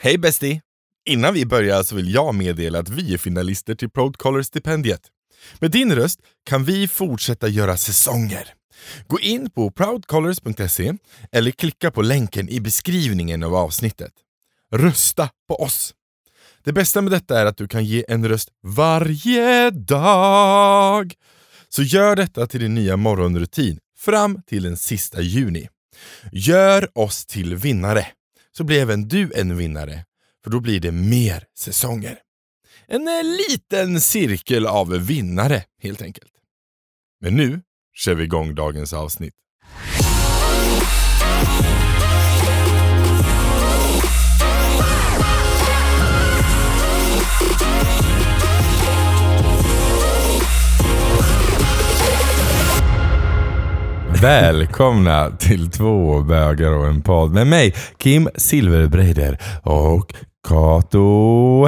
Hej bästi! Innan vi börjar så vill jag meddela att vi är finalister till Proudcaller-stipendiet. Med din röst kan vi fortsätta göra säsonger. Gå in på proudcolors.se eller klicka på länken i beskrivningen av avsnittet. Rösta på oss! Det bästa med detta är att du kan ge en röst varje dag. Så gör detta till din nya morgonrutin fram till den sista juni. Gör oss till vinnare, så blir även du en vinnare, för då blir det mer säsonger. En eh, liten cirkel av vinnare helt enkelt. Men nu kör vi igång dagens avsnitt. Välkomna till två bögar och en podd med mig, Kim Silverbreider och Kato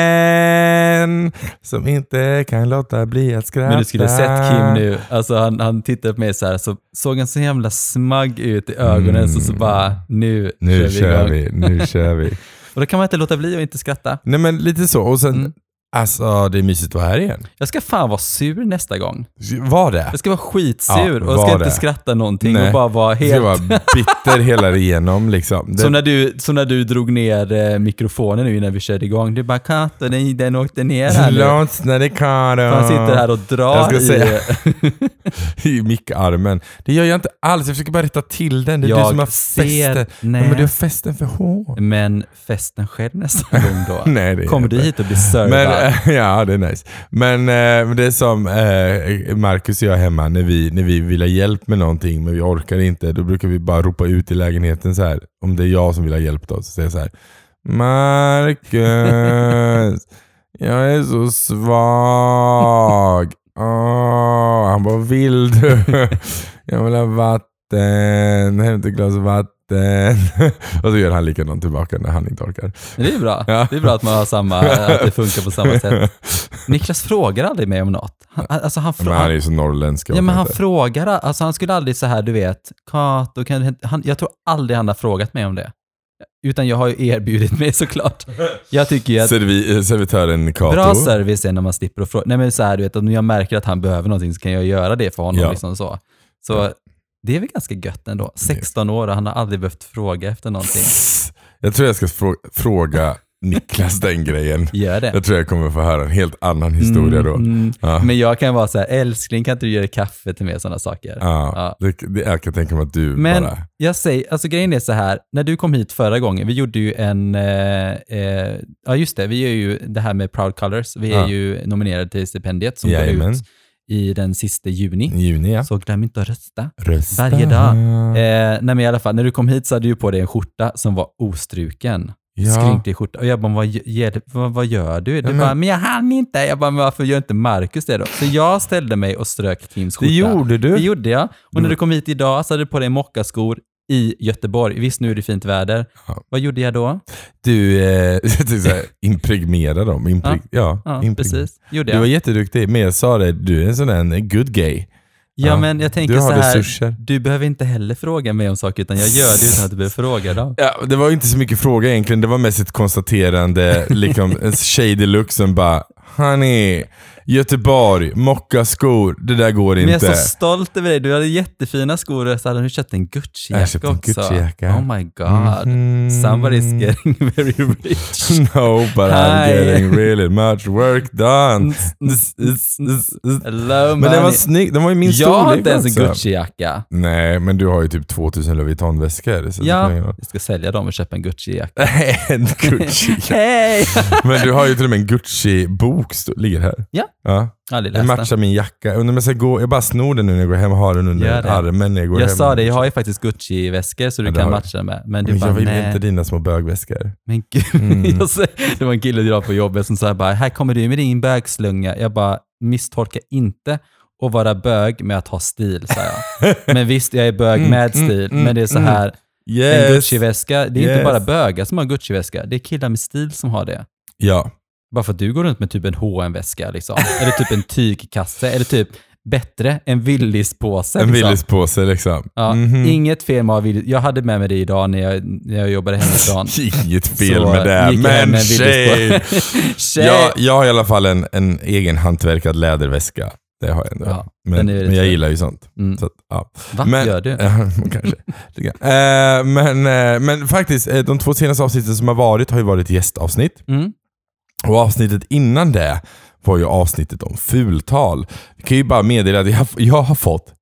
Helleren som inte kan låta bli att skratta. Men du skulle sett Kim nu, alltså han, han tittade på mig så här, så såg han så jävla smagg ut i ögonen, så, så bara nu, Nu kör igång. vi, nu kör vi. Och då kan man inte låta bli att inte skratta. Nej men lite så, och sen, Mm. Alltså det är mysigt att vara här igen. Jag ska fan vara sur nästa gång. Var det? Jag ska vara skitsur Ja, och var ska inte det. skratta någonting Nej. och bara vara Du helt... ska vara bitter hela igenom liksom. Det, Som när, du, som när du drog ner eh, mikrofonen nu innan vi körde igång. Du bara “Kato, den, den åkte ner här nu”. Låt snälla Karo. Han sitter här och drar Jag ska i... säga- i mickarmen. Det gör jag inte alls, jag försöker bara rätta till den. Det är du Jag som har fästen. nej. Ja, men du har fästen för hårt. Men festen själv nästa gång då. Nej, det Kommer jag du inte. hit och blir servad? Ja, det är nice. Men eh, det är som eh, Marcus och jag hemma, när vi, när vi vill ha hjälp med någonting men vi orkar inte, då brukar vi bara ropa ut i lägenheten så här. om det är jag som vill ha hjälp då, så säger jag så här. Marcus, jag är så svag. Oh, han bara, vill du? Jag vill ha vatten, hämta ett glas vatten. och så gör han likadant tillbaka när han inte orkar. Det är bra. Ja. Det är bra att man har samma, att det funkar på samma sätt. Niklas frågar aldrig mig om något. Han, alltså han, Men han är ju så norrländsk. ja, men han frågar, alltså han skulle aldrig så här, du vet, Kato, kan du- han, jag tror aldrig han har frågat mig om det. Utan jag har ju erbjudit mig såklart. Jag tycker ju att Servi, eh, servitören Kato. bra service är när man slipper att fråga. Nej men så här, du vet, om jag märker att han behöver någonting så kan jag göra det för honom. Ja. Liksom så. så det är väl ganska gött ändå. 16 år och han har aldrig behövt fråga efter någonting. Jag tror jag ska frå- fråga Niklas den grejen. Gör det. Jag tror jag kommer få höra en helt annan historia då. Mm, Ja. Men jag kan vara så här, älskling kan inte du göra kaffe till mig och sådana saker. Ja, Ja. Det, det, jag kan tänka mig att du Men bara... jag säger, alltså grejen är så här, när du kom hit förra gången, vi gjorde ju en, eh, eh, ja just det, vi är ju det här med Proud Colors, vi är Ja. ju nominerade till stipendiet som går ut i den sista juni. Juni ja. Så glöm inte att rösta. Rösta. Varje dag. Eh, nej men i alla fall, när du kom hit så hade du på dig en skjorta som var ostruken. Ja. Skrynklig skjorta. Och jag bara, vad, gör- vad, vad gör du? Du men- bara, men jag hann inte. Jag bara, men varför gör inte Marcus det då? Så jag ställde mig och strök Kims skjorta. Det gjorde du. Det gjorde jag. Och när Du- du kom hit idag så hade du på dig mockaskor i Göteborg. Visst, nu är det fint väder. Ja. Vad gjorde jag då? Du, eh, jag impregnera dem. Impreg- ja, Ja, impregnera. precis. Gjorde Du var jag. jätteduktig, men jag sa det, du är en sån där good gay. Ja, Ja. men jag tänker Du så här. resurser. Du behöver inte heller fråga mig om saker, utan jag gör det utan att du behöver fråga dem. Ja, det var inte så mycket fråga egentligen, det var mest ett konstaterande, liksom en tjej deluxe som bara Honey, Göteborg, mockaskor, det där går Men jag inte. är så stolt över dig. Du hade jättefina skor och så hade du köpt en Jag Gucci-jacka köpte en också. Gucci-jacka. Oh my god. Mhm. Somebody's getting very rich. No, but I'm Hi. getting really much work done. Hello Men den var snygg, den var ju min Jag har storlek inte ens en också. Gucci-jacka. Nej, men du har ju typ 2000 Louis Vuitton-väskor. Ja, jag ska sälja dem och köpa en Gucci-jacka. en Gucci. Hej! Men du har ju till och med en Gucci-bok, ligger här. Ja. Ja. Aldrig Den läst matchar den. min jacka. Undrar om jag ska gå, jag bara snor den nu när jag går hem och har den under Gör det. armen när jag går Jag hem. sa det, jag har ju faktiskt Gucci-väskor så du Ja, det kan har matcha den med. Men du Men bara, jag vill nej. inte dina små bögväskor. Men gud, Mm. jag det var en kille idag på jobbet som sa bara, här kommer du med din bögslunga. Jag bara, misstolka inte att vara bög med att ha stil, sa jag. Men visst, jag är bög Mm, med mm, stil, men det är så här, en Yes! Gucci-väska, det är Yes. inte bara bögar som har Gucci-väska, det är killar med stil som har det. Ja. Bara för att du går runt med typ en hm väska liksom. Eller typ en tygkasse. Eller typ bättre. En Willys-påse. En liksom. Willys-påse liksom. Ja, Mhm. Inget fel med Willys. Jag hade med mig det idag när jag, när jag jobbade hemifrån. Inget fel med det, men med tjej! Tjej! Jag, jag har i alla fall en, en egen hantverkad läderväska. Det har jag ändå. Ja, men, men jag gillar ju sånt. Mm. Så att, ja. Va, Men- gör du? Kanske. Eh, men, eh, men faktiskt, eh, de två senaste avsnitten som har varit har ju varit gästavsnitt. Mm. Och avsnittet innan det var ju avsnittet om fultal. Vi kan ju bara meddela att jag, jag har fått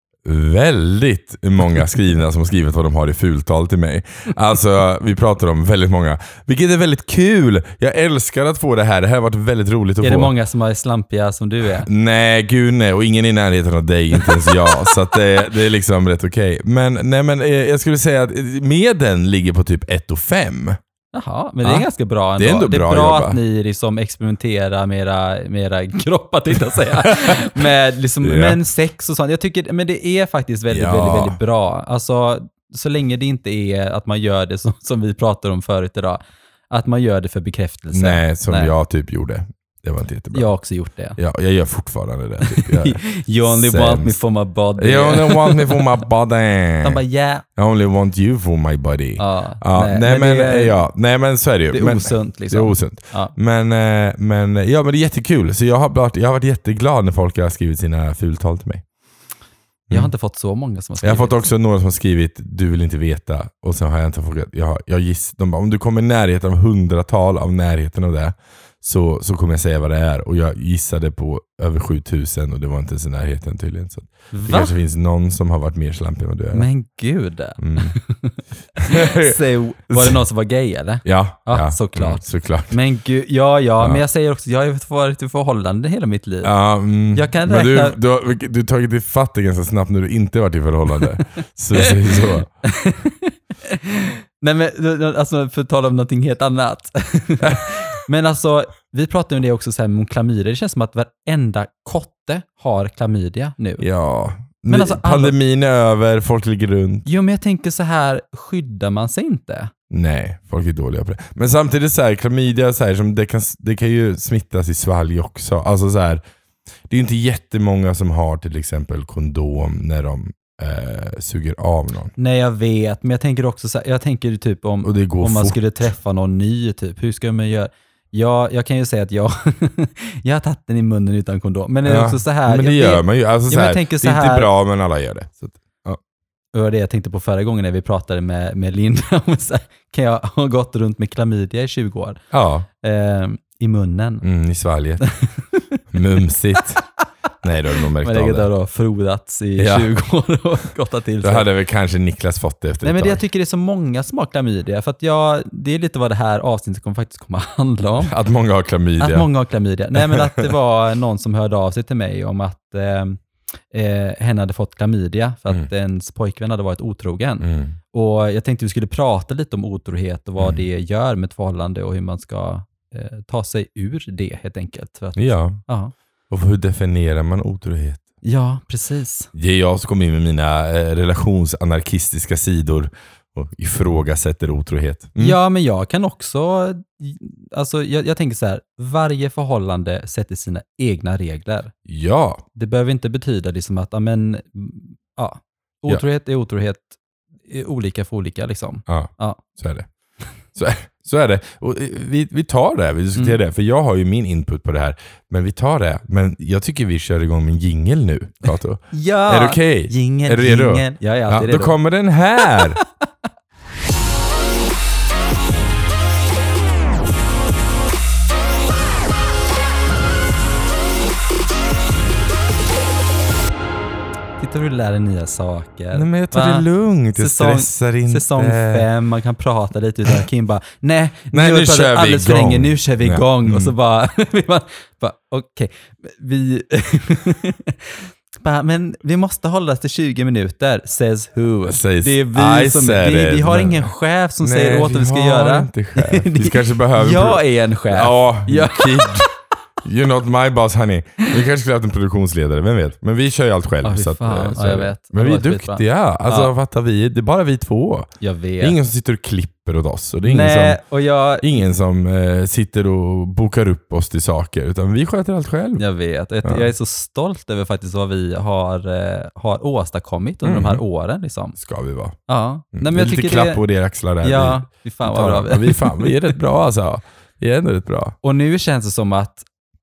väldigt många skrivna som har skrivit vad de har i fultal till mig. Alltså, vi pratar om väldigt många. Vilket är väldigt kul! Jag älskar att få det här. Det här har varit väldigt roligt att Är få. det många som är slampiga som du är? Nej, gud nej. Och ingen i närheten av dig, inte ens jag. så det, det är liksom rätt okej. Men, nej, men eh, jag skulle säga att medlen ligger på typ 1 och 5. Jaha, men det är Ja. ganska bra ändå. Det är ändå bra bra jobbat. att ni liksom experimenterar med era, med era kroppar, tänkte jag säga. med, liksom, Ja. med sex och sånt. Jag tycker, men det är faktiskt väldigt, Ja. väldigt, väldigt bra. Alltså, så länge det inte är att man gör det som, som vi pratade om förut idag. Att man gör det för bekräftelse. Nej, som Nej. jag typ gjorde. Det var inte jättebra. Jag har också gjort det. Ja, jag gör fortfarande det. Typ. Jag, You only Sämst. want me for my body. you only want me for my body. Han bara, yeah. I only want you for my body. Ja, Ja, nej, men, det är, ja, nej men så är det ju. det är men, osunt Det liksom. är osunt. Ja. Men, eh, men, ja, men det är jättekul. Så jag har, varit, jag har varit jätteglad när folk har skrivit sina fultal till mig. Jag har inte fått så många som har Jag skrivit. har fått också några som har skrivit du vill inte veta och sen har jag inte fått jag, jag giss, de bara, om du kommer i närheten av hundratal av närheten av det så, så kommer jag säga vad det är och jag gissade på över 7000 och det var inte ens i närheten tydligen. Så det Va? kanske finns någon som har varit mer slampig än vad du är. Men gud. Mm. Säg, var det någon som var gay eller? ja, Ja, ja, såklart. Mm, såklart. Men gud, ja, ja, Ja. men jag säger också, jag har varit i förhållande hela mitt liv. Ja, mm. Jag kan Men du, räkna- du, har, du har tagit ifatt det ganska snabbt när du inte varit i förhållande. så säg så. Nej men, alltså för att tala om någonting helt annat. men alltså, vi pratade om det också så här med klamydia. Det känns som att varenda kotte har klamydia nu. Ja. Men alltså, Pandemin är över, folk ligger runt. Jo, men jag tänker så här, skyddar man sig inte? Nej, folk är dåliga på det. Men samtidigt så här, klamydia, så här, som det, kan, det kan ju smittas i svalg också. Alltså så här, det är ju inte jättemånga som har till exempel kondom när de eh, suger av någon. Nej, jag vet, men jag tänker också så här, jag tänker typ om, om man fort. skulle träffa någon ny, typ, hur ska man göra? Ja, jag kan ju säga att jag, jag har tagit den i munnen utan kondom. Men det är Ja, också så här. men det jag, gör man ju. Alltså, Ja, så jag här, det är inte här- bra men alla gör det. Så att, Det var det jag tänkte på förra gången när vi pratade med, med Linda. här, kan jag ha gått runt med klamydia i 20 år? ja, Eh, I munnen. mm, i svalget. Mumsigt. Nej, då har du nog märkt av det har det. då frodats i Ja. 20 år och gottat till Då sig. hade väl kanske Niklas fått det efter Nej, men det, jag tycker det är så många som har klamydia. För att jag, det är lite vad det här avsnittet kommer faktiskt komma att handla om. Att många har klamydia. Att många har klamydia. Nej, men att det var någon som hörde av sig till mig om att eh, eh, hen hade fått klamydia för att Mm. ens pojkvän hade varit otrogen. Mm. Och jag tänkte vi skulle prata lite om otrohet och vad Mm. det gör med ett förhållande och hur man ska eh, ta sig ur det helt enkelt. Att, Ja, ja. Och hur definierar man otrohet? ja, precis. Det är jag som kommer in med mina eh, relationsanarkistiska sidor och ifrågasätter otrohet. Mm. Ja, men jag kan också, alltså jag, jag tänker så här, varje förhållande sätter sina egna regler. Ja, Det behöver inte betyda liksom att, ja, men, mm, ja, otrohet är otrohet, är olika för olika liksom. ja, Ja. så är det. Så, så är det. Och eh, vi, vi tar det, vi diskuterar Mm. det, för jag har ju min input på det här. Men vi tar det. Men jag tycker vi kör igång med en jingel nu, Kato. Ja! Är det okej? Jingel, Är du redo? jingel. Jag är Ja, alltid då redo. kommer den här! Titta hur du lär dig nya saker. Nej, men jag tar Va? det lugnt, jag Säsong- stressar inte. Säsong fem, man kan prata lite utan Kim bara, nej, Nej, har nu kör vi alldeles för igång." länge, nu kör vi igång. Och Mm. så bara, vi bara, bara okej, vi... bara, men vi måste hålla oss till 20 minuter, says who. Says det är vi I som, vi, vi har ingen chef som säger åt vad vi ska har göra. inte chef. Vi kanske behöver... Jag är en chef. Ja, Ja. You're not my boss honey. Vi kanske skulle haft en produktionsledare, vem vet? Men vi kör ju allt själv. Fy så att, fan. eh, Ja, så är jag det. vet. Men Det vi är duktiga. Alltså Ja. fattar vi? Det är bara vi två. Jag Det vet. är ingen som sitter och klipper åt oss. Och det är ingen Nej, som, och jag, ingen som eh, sitter och bokar upp oss till saker. Utan vi sköter allt själv. jag vet. Jag, Ja. jag är så stolt över faktiskt vad vi har, eh, har åstadkommit under Mm. de här åren. Liksom. Ska vi vara. Ja. Mm. Nej, men det är jag lite klapp det, på era axlar där. Ja, fan vi, vad bra vi vi, fan, vi är rätt bra alltså. Vi är ändå rätt bra. Och nu känns det som att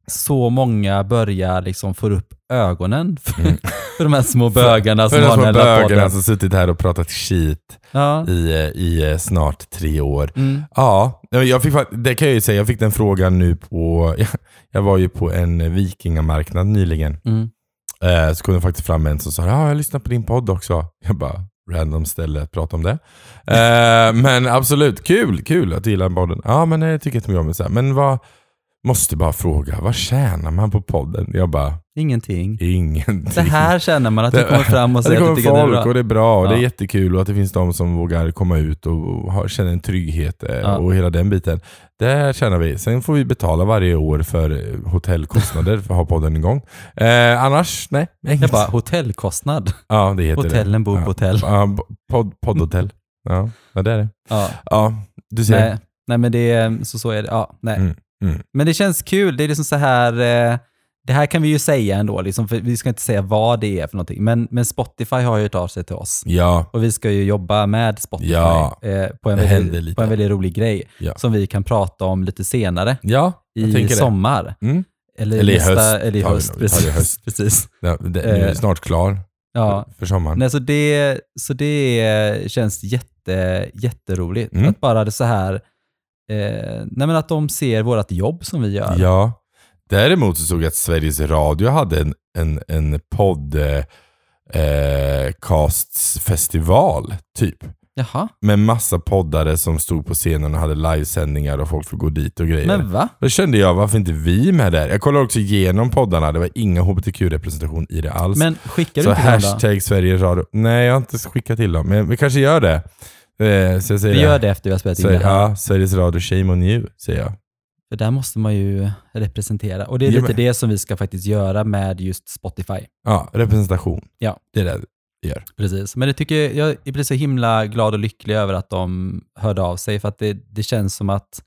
så många börjar liksom få upp ögonen för, Mm. för de här små bögarna För som de har små den här bögarna som suttit här och pratat skit Ja. i, i eh, snart tre år. Mm. Ja, jag fick, det kan jag ju säga. Jag fick den frågan nu på... Jag var ju på en vikingamarknad nyligen. Mm. Eh, så kom det faktiskt fram en som sa ja, jag lyssnar på din podd också. Jag bara, random ställe att prata om det. Eh, men absolut, kul, kul att du gillar podden. Ja, men jag tycker inte mycket om det. Så här. Men vad, måste bara fråga, vad tjänar man på podden? Jag bara, Ingenting. ingenting. Det här känner man att du Det- kommer fram och Ja, det säger att du tycker det är bra. och det är bra och det är Ja. jättekul och att det finns de som vågar komma ut och har, känner en trygghet eh, Ja. och hela den biten. Det känner vi. Sen får vi betala varje år för hotellkostnader för att ha podden igång. Eh, annars, nej. Inget. Jag bara, hotellkostnad. ja, det heter Hotellen bor på ja. hotell. Ja, podd, poddhotell. Ja, ja, det är det. Ja. Ja, du ser. Nej, nej, men det är, så, så är det. Ja, nej. Mm, mm. Men det känns kul. Det är liksom så här, eh, det här kan vi ju säga ändå, liksom, för vi ska inte säga vad det är för någonting. Men, men Spotify har ju hört av sig till oss. Ja, Och vi ska ju jobba med Spotify Ja, eh, på, en väldigt, på en väldigt rolig grej Ja. som vi kan prata om lite senare i sommar. Mm. Eller, Eller i nästa, höst Eller i vi höst. Vi precis. höst. precis. Nu är Eh, det snart klar Ja. för sommaren. Nej, så det, så det känns jätte, jätteroligt. Mm. Att bara det så här, eh, nej men att de ser vårt jobb som vi gör. Ja. Däremot så såg jag att Sveriges Radio hade en, en, en podd eh, castsfestival typ. Jaha, Med massa poddare som stod på scenen och hade livesändningar och folk får gå dit och grejer. men va? Då kände jag, varför inte vi med där? Jag kollade också igenom poddarna, det var inga hbtq-representation i det alls. Men skickar du så inte dem då? hashtag Sveriges Radio. Nej, jag har inte skickat till dem, men vi kanske gör det. Eh, så jag säger Vi gör det efter vi har spelat in det här. ja, Sveriges Radio, shame on you, säger jag. För där måste man ju representera. Och det är lite men- det som vi ska faktiskt göra med just Spotify. Ja, representation. Ja. Det är det vi gör. Precis. Men det tycker jag, jag blir så himla glad och lycklig över att de hörde av sig. För att det, det känns som att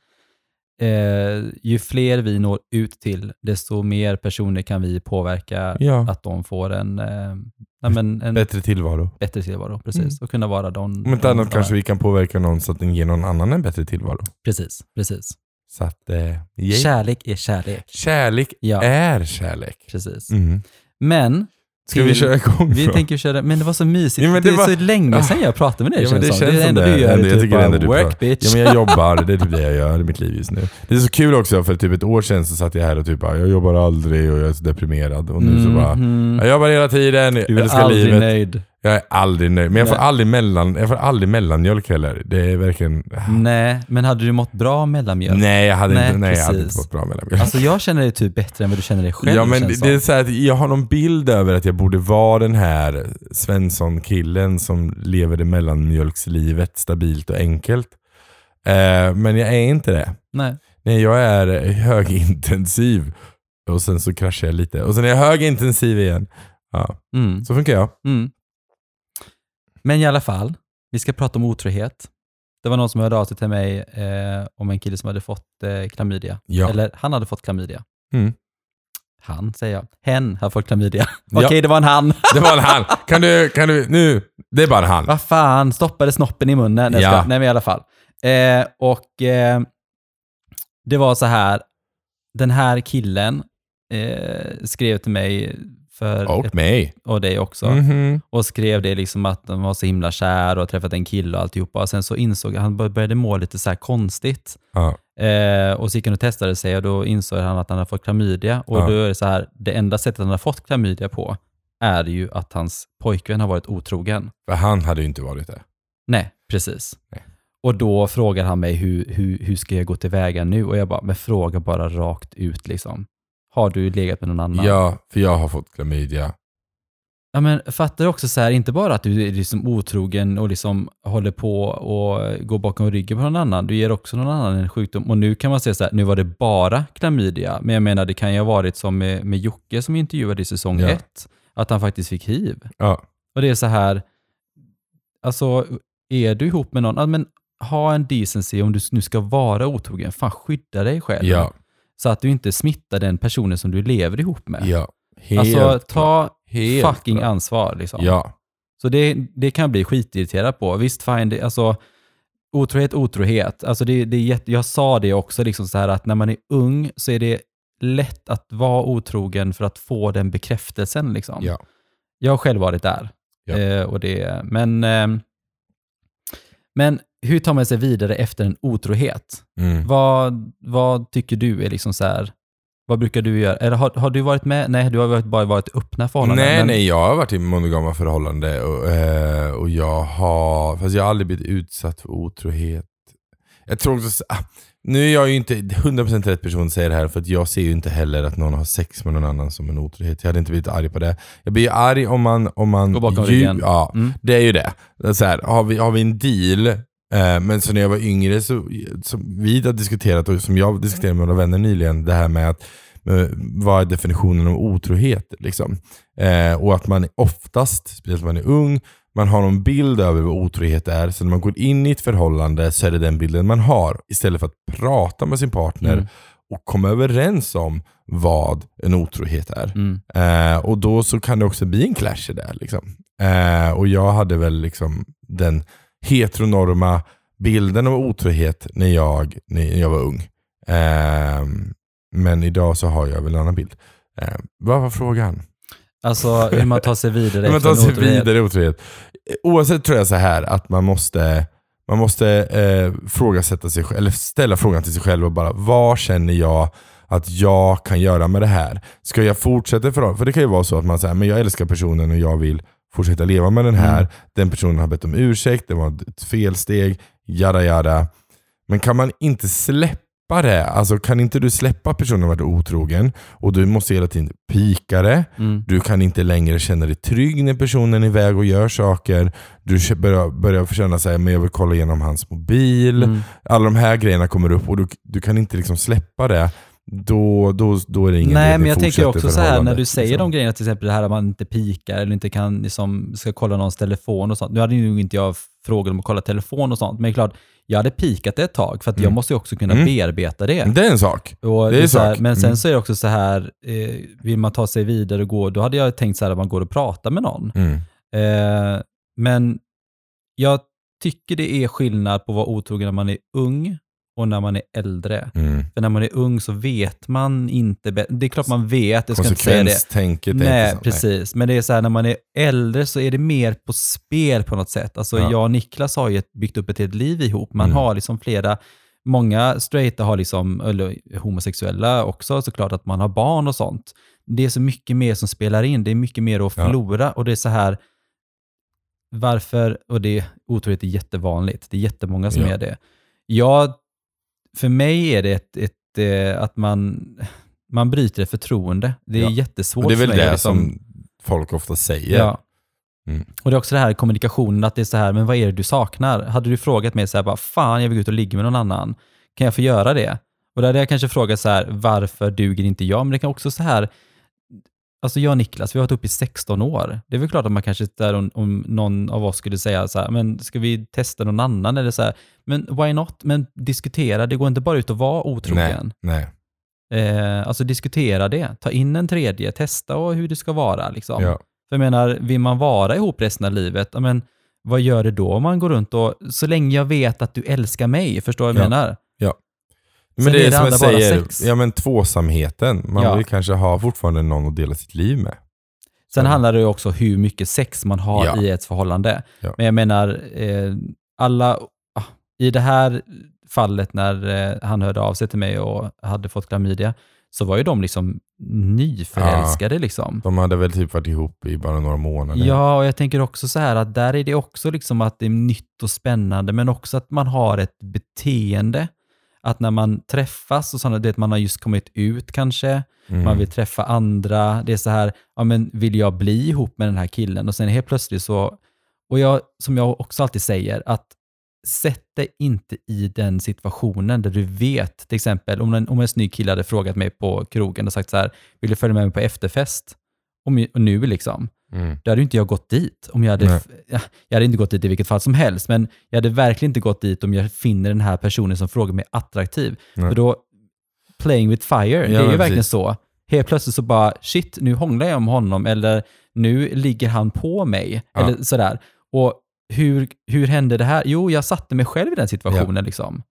eh, ju fler vi når ut till, desto mer personer kan vi påverka Ja. att de får en, eh, nej men en Bättre tillvaro. bättre tillvaro. Precis. Mm. Och kunna vara de... Om inte annat kanske vi kan påverka någon så att den ger någon annan en bättre tillvaro. Precis, precis. Så att, eh. Kärlek är kärlek. Kärlek Ja. är kärlek. Precis. Mm. Men... Ska vi köra igång Vi då? tänker köra, men det var så mysigt. Ja, det, det är var- så länge Ah. sedan jag pratade med dig Ja, men det känns känns det enda det. du gör Jag är tycker typ bara enda work pratar- bitch. Ja, men jag jobbar, det är typ det jag gör i mitt liv just nu. Det är så kul också, för typ ett år sedan så satt jag här och typ bara, jag jobbar aldrig och jag är så deprimerad. Och nu så bara, Mhm. jag jobbar hela tiden, jag Du är älskar aldrig livet. nöjd. Jag är aldrig nöjd. Men jag får Nej. aldrig, mellan, jag får aldrig mellanmjölk heller. Det är verkligen... Nej, men hade du mått bra av mellanmjölk? Nej, jag hade, Nej, inte, nej, jag hade inte fått bra mellanmjölk. Alltså jag känner dig typ bättre än vad du känner dig själv. ja, men det, det är så att jag har någon bild över att jag borde vara den här Svensson-killen som lever det mellanmjölkslivet stabilt och enkelt. Eh, men jag är inte det. Nej. Nej, jag är högintensiv och sen så kraschar jag lite. Och sen är jag högintensiv igen. Ja, Mm. så funkar jag. Mm. Men i alla fall, vi ska prata om otrohet. Det var någon som hörde av sig till mig eh, om en kille som hade fått eh, klamydia. Ja. Eller han hade fått klamydia. Mm. Han, säger jag. Hen har fått klamydia. Okej, det var en han. Det var en han. Kan du, kan du, nu, det är bara en han. Vad fan, stoppade snoppen i munnen. Nej, Ja. ja. Nej men i alla fall. Eh, och eh, det var så här, den här killen eh, skrev till mig för Och ett, mig. och dig också. Mhm. Och skrev det liksom att de var så himla kär och träffat en kille och alltihopa. Och sen så insåg han, han började må lite så här konstigt. Ja. Eh, och så gick han och testade sig och då insåg han att han hade fått klamydia. Och Ja. då är det så här, det enda sättet han har fått klamydia på är ju att hans pojkvän har varit otrogen. För han hade ju inte varit det. Nej, precis. Nej. Och då frågar han mig hur, hur, hur ska jag gå tillväga nu? Och jag bara, men fråga bara rakt ut liksom. Har du legat med någon annan? Ja, för jag har fått klamydia. Ja, men fattar du också så här, inte bara att du är liksom otrogen och liksom håller på och går bakom ryggen på någon annan, du ger också någon annan en sjukdom. Och nu kan man säga så här, nu var det bara klamydia, men jag menar det kan ju ha varit som med, med Jocke som intervjuade i säsong Ja. ett, att han faktiskt fick hiv. Ja. Och det är så här, alltså är du ihop med någon, men ha en decency om du nu ska vara otrogen, fan skydda dig själv. Ja. Så att du inte smittar den personen som du lever ihop med. Ja. Helt alltså ta Helt fucking klart. ansvar liksom. Ja. Så det, det kan jag bli skitirriterad på. Visst, fine, det, alltså, otrohet, otrohet. Alltså det, det är jätte, jag sa det också, liksom så här att när man är ung så är det lätt att vara otrogen för att få den bekräftelsen. Liksom. Ja. Jag har själv varit där. Ja. Eh, och det, men, ehm, men hur tar man sig vidare efter en otrohet? Mm. Vad, vad tycker du är liksom så här, vad brukar du göra? Eller har, har du varit med? Nej, du har varit, bara varit öppna förhållanden. Nej, men, nej, jag har varit i monogama förhållande och, eh, och jag har, fast jag har aldrig blivit utsatt för otrohet. Jag tror också, nu är jag ju inte 100% rätt person att säga det här för att jag ser ju inte heller att någon har sex med någon annan som en otrohet. Jag hade inte blivit arg på det. Jag blir ju arg om man... Om man Går bakom ryggen. Ja, Mm. det är ju det. det är så här, har, vi, har vi en deal, eh, men så när jag var yngre, så, som vi har diskuterat och som jag diskuterade med några vänner nyligen, det här med att vad är definitionen av otrohet? Liksom. Eh, och att man oftast, speciellt när man är ung, man har någon bild över vad otrohet är, så när man går in i ett förhållande så är det den bilden man har. Istället för att prata med sin partner Mm. och komma överens om vad en otrohet är. Mm. Eh, och då så kan det också bli en clash i det. Liksom. Eh, och jag hade väl liksom den heteronorma bilden av otrohet när jag, när jag var ung. Eh, men idag så har jag väl en annan bild. Eh, vad var frågan? Alltså hur man tar sig vidare Hur man tar sig otrohet. vidare otrohet. Oavsett tror jag så här att man måste, man måste eh, frågasätta sig eller ställa frågan till sig själv och bara vad känner jag att jag kan göra med det här? Ska jag fortsätta för För det kan ju vara så att man säger men jag älskar personen och jag vill fortsätta leva med den här. Mm. Den personen har bett om ursäkt, det var ett felsteg, jada jada. Men kan man inte släppa det? Alltså kan inte du släppa personen som varit otrogen och du måste hela tiden pika det. Mm. Du kan inte längre känna dig trygg när personen är iväg och gör saker. Du börjar, börjar känna sig men jag vill kolla igenom hans mobil. Mm. Alla de här grejerna kommer upp och du, du kan inte liksom släppa det. Då, då, då är det ingen Nej, att men jag tänker också så här när du säger liksom. de grejerna, till exempel det här att man inte pikar eller inte kan, liksom, ska kolla någons telefon och sånt. Nu hade ju inte jag frågat om att kolla telefon och sånt, men det är klart, jag hade pikat det ett tag för att jag Mm. måste ju också kunna Mm. bearbeta det. Det är en sak. Och Det är så här, sak. men sen Mm. så är det också så här, eh, vill man ta sig vidare och gå, då hade jag tänkt så här att man går och pratar med någon. Mm. Eh, men jag tycker det är skillnad på att vara otrogen när man är ung och när man är äldre. Mm. För när man är ung så vet man inte bä- Det är klart man vet, jag ska inte säga det. Är Nej, inte så. precis. Men det är så här, när man är äldre så är det mer på spel på något sätt. Alltså Ja. jag och Niklas har ju byggt upp ett helt liv ihop. Man Mm. har liksom flera, många straighta har liksom, eller homosexuella också såklart, att man har barn och sånt. Det är så mycket mer som spelar in. Det är mycket mer att Ja. förlora. Och det är så här, varför, och det otroligt är jättevanligt. Det är jättemånga som Ja. är det. Jag, för mig är det ett, ett, eh, att man, man bryter ett förtroende. Det är Ja. jättesvårt Och det är väl det liksom. som folk ofta säger. Ja. Mm. Och det är också det här kommunikationen, att det är så här, men vad är det du saknar? Hade du frågat mig så här, bara, fan jag vill gå ut och ligga med någon annan, kan jag få göra det? Och där hade jag kanske frågat så här, varför duger inte jag? Men det kan också så här, alltså jag och Niklas, vi har varit uppe i 16 år. Det är väl klart att man kanske där om, om någon av oss skulle säga så här, men ska vi testa någon annan? Eller så här, men why not? Men diskutera, det går inte bara ut att vara Nej, otrogen. nej. Eh, alltså diskutera det, ta in en tredje, testa och hur det ska vara. Liksom. Ja. För jag menar, vill man vara ihop resten av livet, men vad gör det då om man går runt och, så länge jag vet att du älskar mig, förstår du vad jag Ja. menar? Men Sen det är det som jag säger, ja men tvåsamheten. Man Ja. vill kanske ha fortfarande någon att dela sitt liv med. Sen Ja. handlar det också hur mycket sex man har Ja. i ett förhållande. Ja. Men jag menar, eh, alla, ah, i det här fallet när eh, han hörde av sig till mig och hade fått klamydia, så var ju de liksom nyförälskade liksom. De hade väl typ varit ihop i bara några månader. Ja, och jag tänker också så här att där är det också liksom att det är nytt och spännande, men också att man har ett beteende. Att när man träffas och sådana, det man har just kommit ut kanske, Mm. man vill träffa andra, det är så här, ja men vill jag bli ihop med den här killen? Och sen helt plötsligt så, och jag, som jag också alltid säger, att sätt dig inte i den situationen där du vet, till exempel om en, om en snygg kille hade frågat mig på krogen och sagt så här, vill du följa med mig på efterfest? Om, och nu liksom, Mm. då hade ju inte jag gått dit. Om jag, hade, Nej. ja, jag hade inte gått dit i vilket fall som helst, men jag hade verkligen inte gått dit om jag finner den här personen som frågar mig attraktiv. Nej. För då, playing with fire, det är ju men verkligen precis. så. Helt plötsligt så bara, shit, nu hånglar jag om honom, eller nu ligger han på mig, Ja. eller sådär. Och hur, hur hände det här? Jo, jag satte mig själv i den situationen liksom.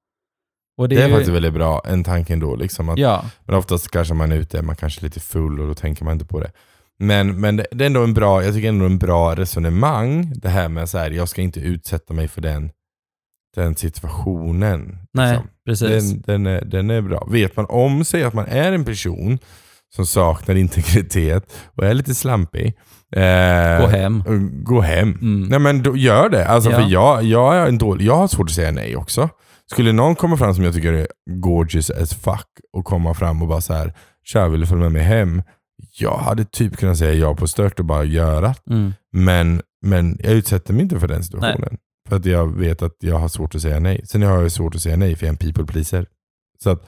Och det, Det är ju- faktiskt väldigt bra, en tanke ändå. Liksom, att, Ja, Men oftast kanske man är ute, man kanske är lite full och då tänker man inte på det. Men, men det, det är ändå en bra, jag tycker ändå en bra resonemang, det här med så här, jag ska inte utsätta mig för den, den situationen. nej, liksom. precis. Den, den, är, den är bra. Vet man om sig att man är en person som saknar integritet och är lite slampig. Eh, Gå hem. Gå hem. Mm. Nej men då, gör det. Alltså, Ja. för jag, jag, är en dålig, jag har svårt att säga nej också. Skulle någon komma fram som jag tycker är gorgeous as fuck och komma fram och bara så här, tja vill du följa med mig hem? Jag hade typ kunnat säga ja på stört och bara göra. Mm. Men, men jag utsätter mig inte för den situationen. För att jag vet att jag har svårt att säga nej. Sen har jag svårt att säga nej för jag är en people pleaser. Så att,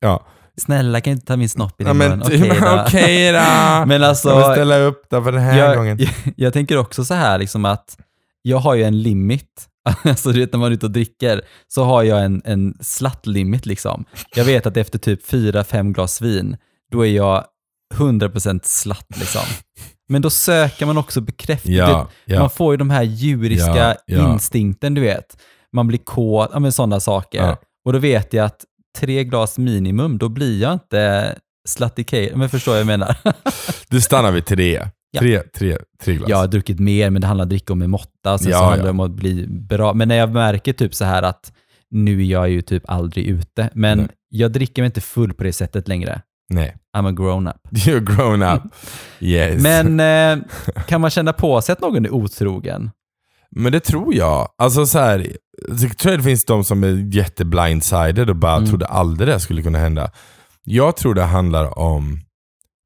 ja. Snälla, kan jag inte ta min snopp i ja din men mun? okej Okej då. Okej då. Men alltså, jag vill ställa upp där för den här jag, gången. jag, jag tänker också så här liksom att jag har ju en limit. Alltså du vet när man är ute och dricker så har jag en, en slatt-limit liksom. Jag vet att efter typ fyra fem glas vin, då är jag 100% slatt liksom. Men då söker man också bekräftelse. Ja, Man ja. får ju de här djuriska Ja, instinkten, du vet. Man blir kåt, ja men sådana saker. Och då vet jag att tre glas minimum, då blir jag inte slutty Men förstår vad jag menar? Du stannar vid tre. Tre, tre, tre glas. Jag har druckit mer, men det handlar om att dricka om med måtta. Sen så handlar det om att bli bra. Men när jag märker typ så här att nu är jag ju typ aldrig ute, men Nej. jag dricker mig inte full på det sättet längre. Nej. I'm a grown up. You're grown up. Yes. Men eh, kan man känna på sig att någon är otrogen? Men det tror jag. Alltså så här, jag tror det finns de som är jätteblindsided och bara Mm. trodde aldrig det skulle kunna hända. Jag tror det handlar om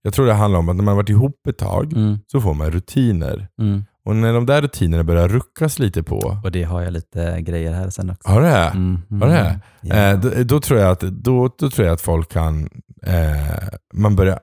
jag tror det handlar om att när man varit ihop ett tag Mm, så får man rutiner. mm. Och när de där rutinerna börjar ruckas lite på, Och det har jag lite grejer här sen också. har det? Mm, mm, Har det? ja. Eh, då, då, tror jag att, då, då tror jag att folk kan, eh, man börjar,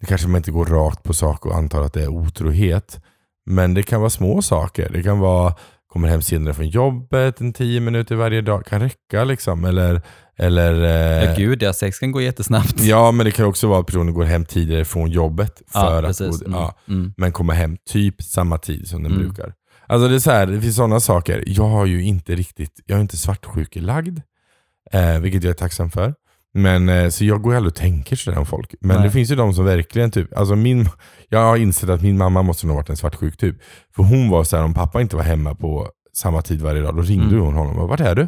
det kanske man inte går rakt på sak och antar att det är otrohet. Men det kan vara små saker. Det kan vara, kommer hem senare från jobbet, en tio minuter varje dag kan räcka liksom. Eller, eller eh, ja, gud ja, sex kan gå jättesnabbt. ja, men det kan också vara att personen går hem tidigare från jobbet. För Ja, att, gå- Mm, ja, mm. men kommer hem typ samma tid som den Mm. brukar. Alltså det är så här, det finns sådana saker. Jag har ju inte riktigt, jag är inte svartsjukelagd. Eh, vilket jag är tacksam för. Men, eh, så jag går aldrig och tänker sådär om folk. Men Nej. det finns ju de som verkligen typ, alltså min, jag har insett att min mamma måste nog ha varit en svartsjuk typ. För hon var så här, om pappa inte var hemma på samma tid varje dag, då ringde Mm. hon honom och vart är du?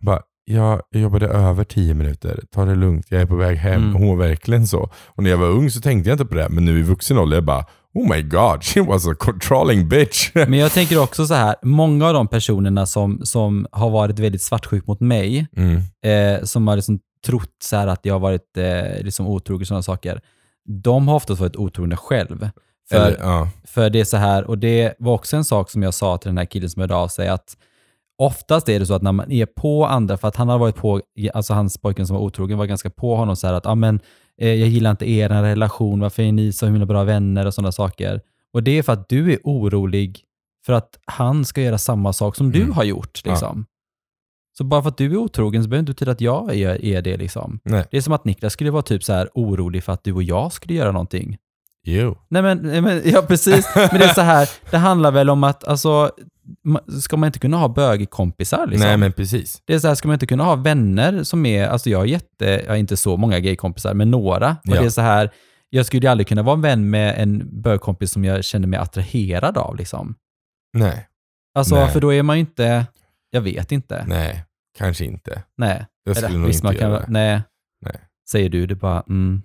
Jag bara, jag jobbade över tio minuter, ta det lugnt, jag är på väg hem. Mm. Hon var verkligen så. Och när jag var ung så tänkte jag inte på det, men nu i vuxen ålder, jag bara, oh my god, she was a controlling bitch. Men jag tänker också så här, många av de personerna som, som har varit väldigt svartsjuk mot mig, Mm. eh, som har liksom trott så här att jag har varit eh, liksom otrogen och sådana saker, de har oftast varit otrogna själv. För, Eller, ja. för det är så här, och det var också en sak som jag sa till den här killen som hörde av sig, att oftast är det så att när man är på andra, för att han har varit på, alltså hans pojken som var otrogen var ganska på honom så här att, ja men, eh, jag gillar inte er relation, varför är ni så himla bra vänner och sådana saker. Och det är för att du är orolig för att han ska göra samma sak som du Mm. har gjort. Liksom. Så bara för att du är otrogen så behöver det inte betyda att jag är, är det. Liksom. Nej. Det är som att Niklas skulle vara typ så här orolig för att du och jag skulle göra någonting. Jo. Nej men, nej, men ja precis. Men det är så här, det handlar väl om att, alltså, ska man inte kunna ha bögkompisar liksom? Nej men precis. Det är så här, ska man inte kunna ha vänner som är, alltså jag har jätte, jag har inte så många gaykompisar, men några. Och Ja. det är så här, jag skulle ju aldrig kunna vara en vän med en bögkompis som jag känner mig attraherad av liksom. Nej. Alltså, Nej. för då är man ju inte, jag vet inte. Nej. Kanske inte. Nej. Jag skulle nog inte man kan, göra det. Nej. Nej. Säger du, det bara, mm,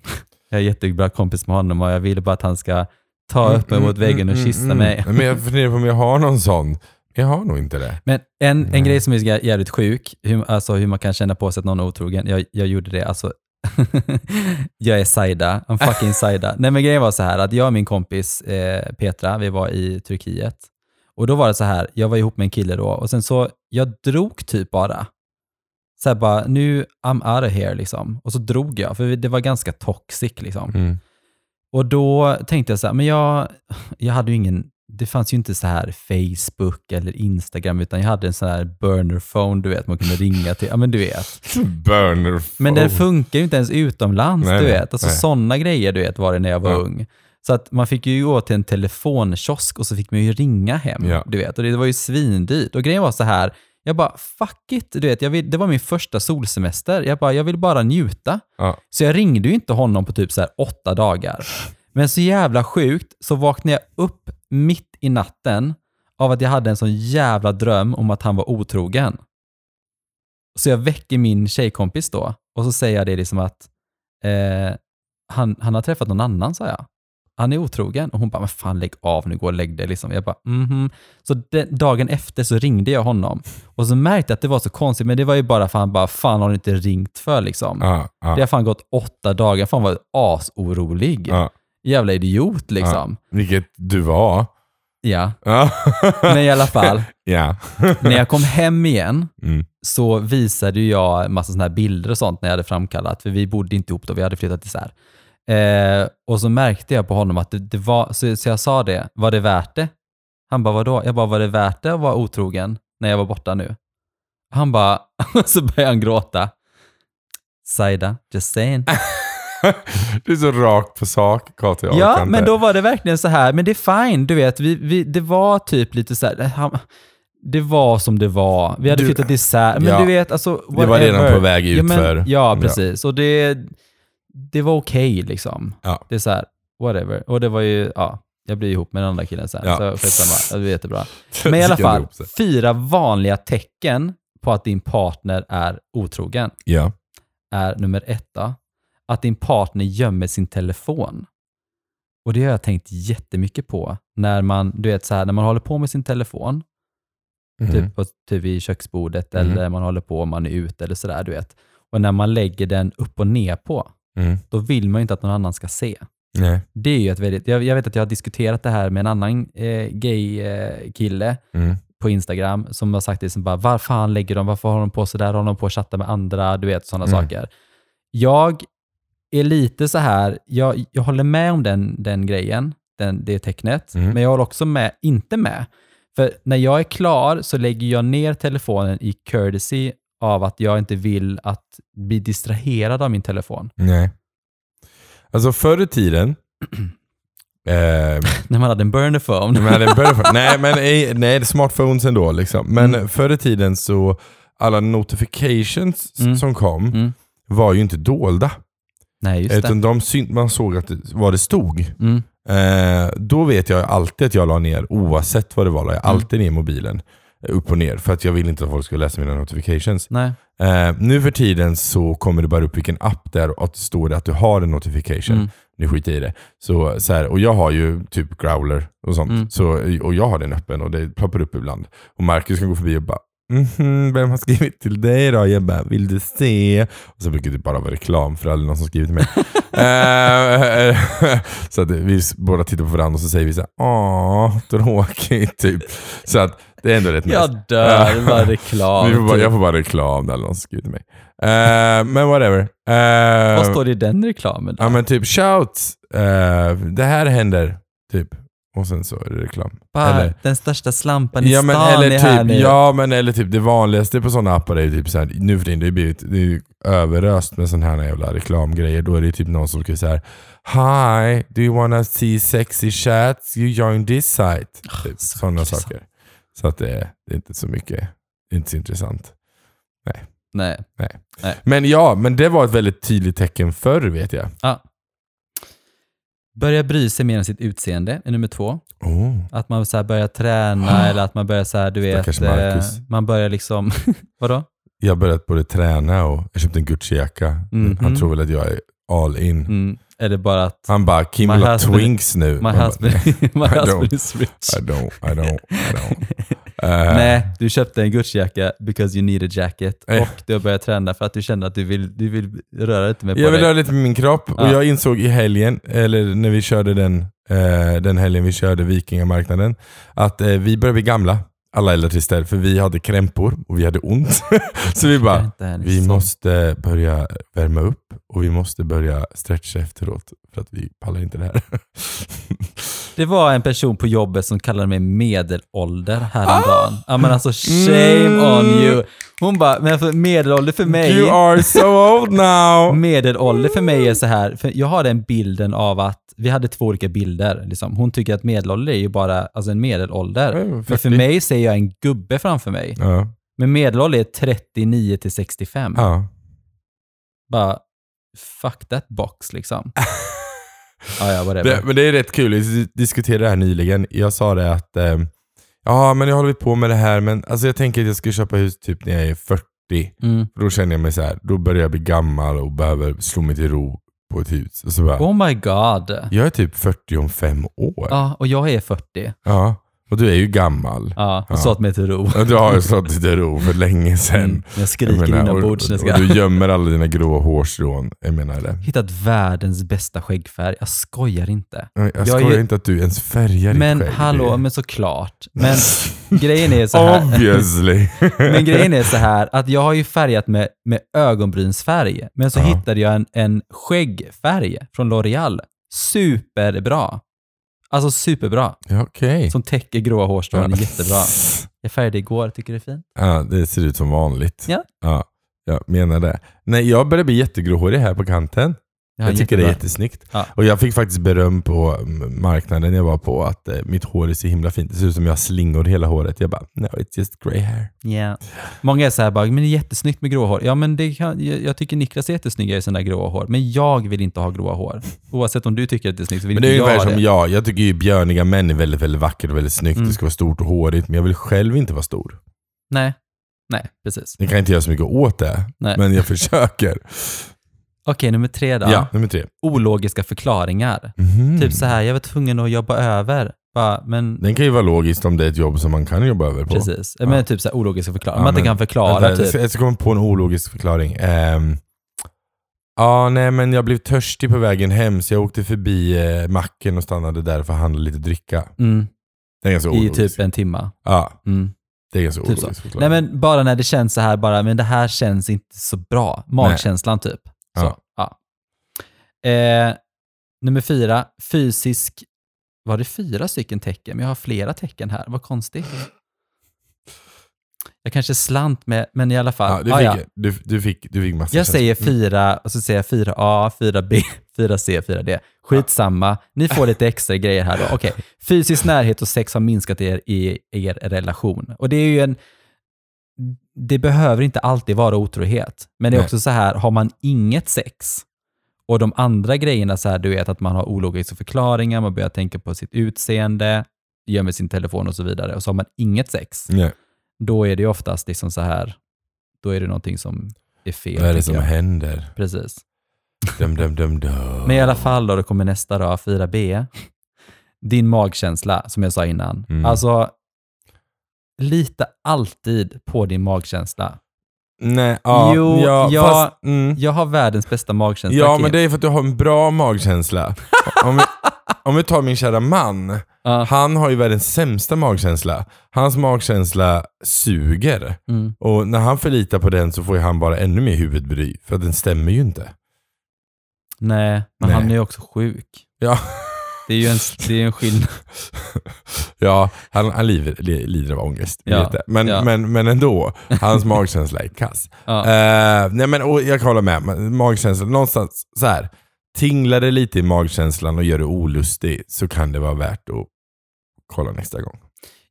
jag är jättebra kompis med honom och jag vill bara att han ska ta upp mig mot väggen och kyssa mig. Men jag funderar på om jag har någon sån Jag har nog inte det. Men en, en grej som är jä- jävligt sjuk, hur, alltså hur man kan känna på sig att någon är otrogen. Jag, jag gjorde det, alltså. jag är Saida, I'm fucking Saida. Nej men grejen var så här att jag och min kompis eh, Petra, vi var i Turkiet. Och då var det så här, jag var ihop med en kille då och sen så, jag drog typ bara. Så här bara, nu I'm out of here liksom. Och så drog jag, för det var ganska toxic liksom. Mm. Och då tänkte jag så här, men jag, jag hade ju ingen, det fanns ju inte så här Facebook eller Instagram, utan jag hade en sån här burner phone, du vet, man kunde ringa till, ja men du vet. Burner Men den funkar ju inte ens utomlands, Nej, du vet. Alltså sådana grejer, du vet, var det när jag var Ja. ung. Så att man fick ju gå till en telefonkiosk och så fick man ju ringa hem, Ja. du vet. Och det var ju svindyrt. Och grejen var så här, jag bara, fuck it, du vet, jag vill, det var min första solsemester. Jag bara, jag vill bara njuta. Ja. Så jag ringde ju inte honom på typ så här åtta dagar. Men så jävla sjukt så vaknade jag upp mitt i natten av att jag hade en sån jävla dröm om att han var otrogen. Så jag väcker min tjejkompis då och så säger jag det liksom att eh, han, han har träffat någon annan, sa jag. Han är otrogen. Och hon bara, men fan lägg av nu, gå och lägg dig. Liksom. Jag bara, mhm. Så den, dagen efter så ringde jag honom och så märkte jag att det var så konstigt, men det var ju bara för han bara, fan har du inte ringt för liksom? Ja, ja, Det har fan gått åtta dagar, fan var asorolig. ja. Jävla idiot liksom. Vilket du var. Ja. Men i alla fall, när jag kom hem igen Mm. så visade jag en massa sådana här bilder och sånt när jag hade framkallat, för vi bodde inte ihop då, vi hade flyttat isär. Eh, och så märkte jag på honom att det, det var, så, så jag sa det, var det värt det? Han bara, vadå? Jag bara, var det värt det att vara otrogen när jag var borta nu? Han bara, så började han gråta. Saida, just saying. Du är så rakt på sak, Kate. jag Ja, men då var det verkligen så här, men det är fine, du vet, vi, vi, det var typ lite så här, han, det var som det var. Vi hade Du- flyttat isär, men Ja. du vet, alltså Det var redan whatever. på väg Ja, men, utför. ja, Ja. precis. Och det, det var okej liksom. Ja. Det är så här, whatever. Och det var ju, ja, jag blev ihop med den andra killen sen, Ja. så skitsamma. Det var jättebra. Men i alla fall, fyra vanliga tecken på att din partner är otrogen Ja. är nummer ett då, att din partner gömmer sin telefon. Och det har jag tänkt jättemycket på när man, du vet så här, när man håller på med sin telefon, Mhm. typ, på, typ vid köksbordet Mhm. eller man håller på om man är ute eller sådär, du vet. Och när man lägger den upp och ner på, Mm. då vill man ju inte att någon annan ska se. Nej. Det är ju ett väldigt, jag, jag vet att jag har diskuterat det här med en annan eh, gay-kille Mm. på Instagram som har sagt det som bara, var fan lägger de, varför har de på sådär, håller de på att chatta med andra, du vet sådana Mm. saker. Jag är lite så här, jag, jag håller med om den, den grejen, den, det tecknet, Mm. men jag håller också med, inte med. För när jag är klar så lägger jag ner telefonen i courtesy av att jag inte vill att bli distraherad av min telefon. Nej. Alltså förr i tiden, eh, När man hade en burner phone. men en början- nej men eh, nej, smartphones ändå liksom. Men Mm. förr i tiden så, alla notifications Mm. som kom Mm. var ju inte dolda. Nej, just det. Utan de syn- man såg att det, vad det stod. Mm. Eh, då vet jag alltid att jag la ner, oavsett vad det var, la jag Mm. alltid ner mobilen upp och ner. För att jag vill inte att folk ska läsa mina notifications. Nej. Eh, nu för tiden så kommer det bara upp vilken app det är och att det står att du har en notification. Mm. Nu skiter jag i det. Så, så här, och jag har ju typ growler och sånt. Mm. Så, och jag har den öppen och det ploppar upp ibland. Och Marcus kan gå förbi och bara Mhm, vem har skrivit till dig då? Jag bara, vill du se? Och så brukar det bara vara reklam för aldrig någon som skrivit till mig. Eh, så att vi båda tittar på varandra och så säger vi så här, åh, tråkigt typ. Så att det är ändå rätt nice. Jag dör, det var reklam. Vi får bara, typ. jag får bara reklam när någon skriver mig. Eh, men whatever. Eh, Vad står det i den reklamen? Då? Ja men typ shout, eh, det här händer. Typ. Och sen så är det reklam. Bara, eller- den största slampan i Ja stan men, är eller här typ, nu. ja men eller typ det vanligaste på sådana appar är ju typ såhär, nu för tiden, det har blivit det är överöst med sådana här jävla reklamgrejer. Då är det typ någon som skriver såhär Hi, do you wanna see sexy chats? You join this site. Typ, Ah, så sådana saker. Så att det, är- det är inte så mycket, det är inte så intressant. Nej. Men ja, men det var ett väldigt tydligt tecken förr vet jag. Ja. Börja bry sig mer om sitt utseende är nummer två. Oh. Att man så börjar träna eller att man börjar så här, du vet, eh, man börjar liksom, vadå? Jag har börjat både träna och jag köpte en Gucci-jacka. Mhm. Han tror väl att jag är all in. Mm. Är det bara att Han bara, Kim vill ha twinks nu. my husband, my husband is rich? I don't, I don't, I don't. Eh, Nej, du köpte en Gucci-jacka because you need a jacket Eh. och du har börjat träna för att du kände att du vill, du vill röra lite mer på Jag vill dig. röra lite med min kropp och Ja. jag insåg i helgen, eller när vi körde den, eh, den helgen vi körde Vikingamarknaden, att eh, vi börjar bli gamla, alla äldre för vi hade krämpor och vi hade ont. så vi bara, vi så- måste börja värma upp och vi måste börja stretcha efteråt för att vi pallar inte det här. Det var en person på jobbet som kallade mig medelålder häromdagen. Ah! Ja men alltså shame Mm. on you. Hon bara, men för medelålder för mig, You are so old now! medelålder för mig är så här, för jag har den bilden av att, vi hade två olika bilder. Liksom. Hon tycker att medelålder är ju bara alltså en medelålder. Ja, Men för 40. mig ser jag en gubbe framför mig. Ja. Men medelålder är 39 till 65. ja. Bara, fuck that box liksom. ja, ja. Det, men det är rätt kul, vi diskuterade det här nyligen. Jag sa det att, eh, ja men jag håller på med det här men alltså jag tänker att jag ska köpa hus typ när jag är 40. Mm. Då känner jag mig så här, då börjar jag bli gammal och behöver slå mig till ro på ett hus. Och så bara, Oh my god. jag är typ 40 om fem år. Ja, och jag är 40. Ja. Och du är ju gammal. Ja, och Ja. slått mig till ro. Och du har ju slått dig till ro för länge sedan. Mm, jag skriker Jag menar, inombords och, och du gömmer alla dina grå hårstrån. Jag menar det. Hittat världens bästa skäggfärg. Jag skojar inte. Jag, jag skojar ju- inte att du ens färgar ditt Men skägg. hallå, Det- men såklart. Men grejen är så här. Obviously. Men grejen är så här att jag har ju färgat med, med ögonbrynsfärg, men så Ja. hittade jag en, en skäggfärg från L'Oreal. Superbra. Alltså superbra. Okej. Som täcker gråa hårstrån Ja. jättebra. Jag färgade igår, tycker du det är fint? Ja, det ser ut som vanligt. Ja. ja. Jag menar det. Nej, jag börjar bli jättegråhårig här på kanten. Ja, jag tycker det är jättebra. jättesnyggt. Ja. Och jag fick faktiskt beröm på marknaden jag var på att eh, mitt hår är så himla fint. Det ser ut som jag har slingor hela håret. Jag bara, no it's just grey hair. Ja. Många är så här bara, men det är jättesnyggt med gråa hår. Ja, men det kan, jag, jag tycker Niklas är jättesnygg i sina gråa hår, men jag vill inte ha gråa hår. Oavsett om du tycker att det är snyggt så vill Men det är inte ungefär jag som det. jag. Jag tycker ju björniga män är väldigt, väldigt vackert och väldigt snyggt. Mm. Det ska vara stort och hårigt. Men jag vill själv inte vara stor. Nej, nej, precis. Jag kan inte göra så mycket åt det. Nej. Men jag försöker. Okej, nummer tre då. Ja, nummer tre. Ologiska förklaringar. Mhm. Typ så här, jag var tvungen att jobba över. Bara, men Den kan ju vara logiskt om det är ett jobb som man kan jobba över på. Precis. Ja. Men typ så här ologiska förklaringar. Ja, man inte men- kan förklara Vänta, jag typ. ska- Jag ska komma på en ologisk förklaring. Ehm, Ja, nej men jag blev törstig på vägen hem så jag åkte förbi eh, macken och stannade där för att handla lite dricka. Mm, Det är ganska I ologiskt. typ en timma. Ja, Mm. det är ganska Typ så. ologiskt förklaring. Nej men bara när det känns så här bara, men det här känns inte så bra. Magkänslan typ. Så, Ja. Eh, nummer fyra, fysisk... Var det fyra stycken tecken? Men jag har flera tecken här. Vad konstigt. Jag kanske slant med, men i alla fall. ja, du, Ah, fick, ja. Du, du, fick, du fick massa Jag känslor. säger fyra, och så säger jag 4A, 4B, 4C, 4D. Skitsamma, ni får lite extra grejer här då. Okej, fysisk närhet och sex har minskat er i er relation. Och det är ju en... Det behöver inte alltid vara otrohet, men det är Nej. också så här, har man inget sex och de andra grejerna, så här, du vet att man har ologiska förklaringar, man börjar tänka på sitt utseende, gömmer sin telefon och så vidare, och så har man inget sex, Nej, då är det oftast liksom så här, då är det någonting som är fel. vad är det som jag. händer? Precis. Dum, dum, dum, dum. Men i alla fall då, då kommer nästa då, 4B. Din magkänsla, som jag sa innan. Mm. Alltså, lita alltid på din magkänsla. Nej, ja, Jo, ja, jag- fast, mm. Jag har världens bästa magkänsla, Ja, Kim. men det är för att du har en bra magkänsla. om, vi, om vi tar min kära man. Ja. Han har ju världens sämsta magkänsla. Hans magkänsla suger. Mm. Och när han förlitar på den så får han bara ännu mer huvudbry. För att den stämmer ju inte. Nej, men Nej. han är ju också sjuk. Ja, Det är ju en, det är en skillnad. ja han, han lider, li- lider av ångest. Ja. Men, ja. men, men ändå, hans magkänsla är kass. Ja. Eh, nej men, och jag kan hålla med. Magkänslan, någonstans så här. Tinglar det lite i magkänslan och gör det olustig så kan det vara värt att kolla nästa gång.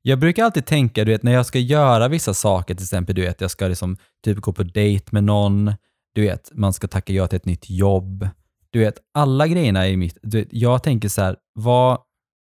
Jag brukar alltid tänka, du vet, när jag ska göra vissa saker, till exempel, du vet, jag ska liksom typ gå på dejt med någon, du vet, man ska tacka ja till ett nytt jobb. Du vet, alla grejerna i mitt, du vet, jag tänker så här, vad,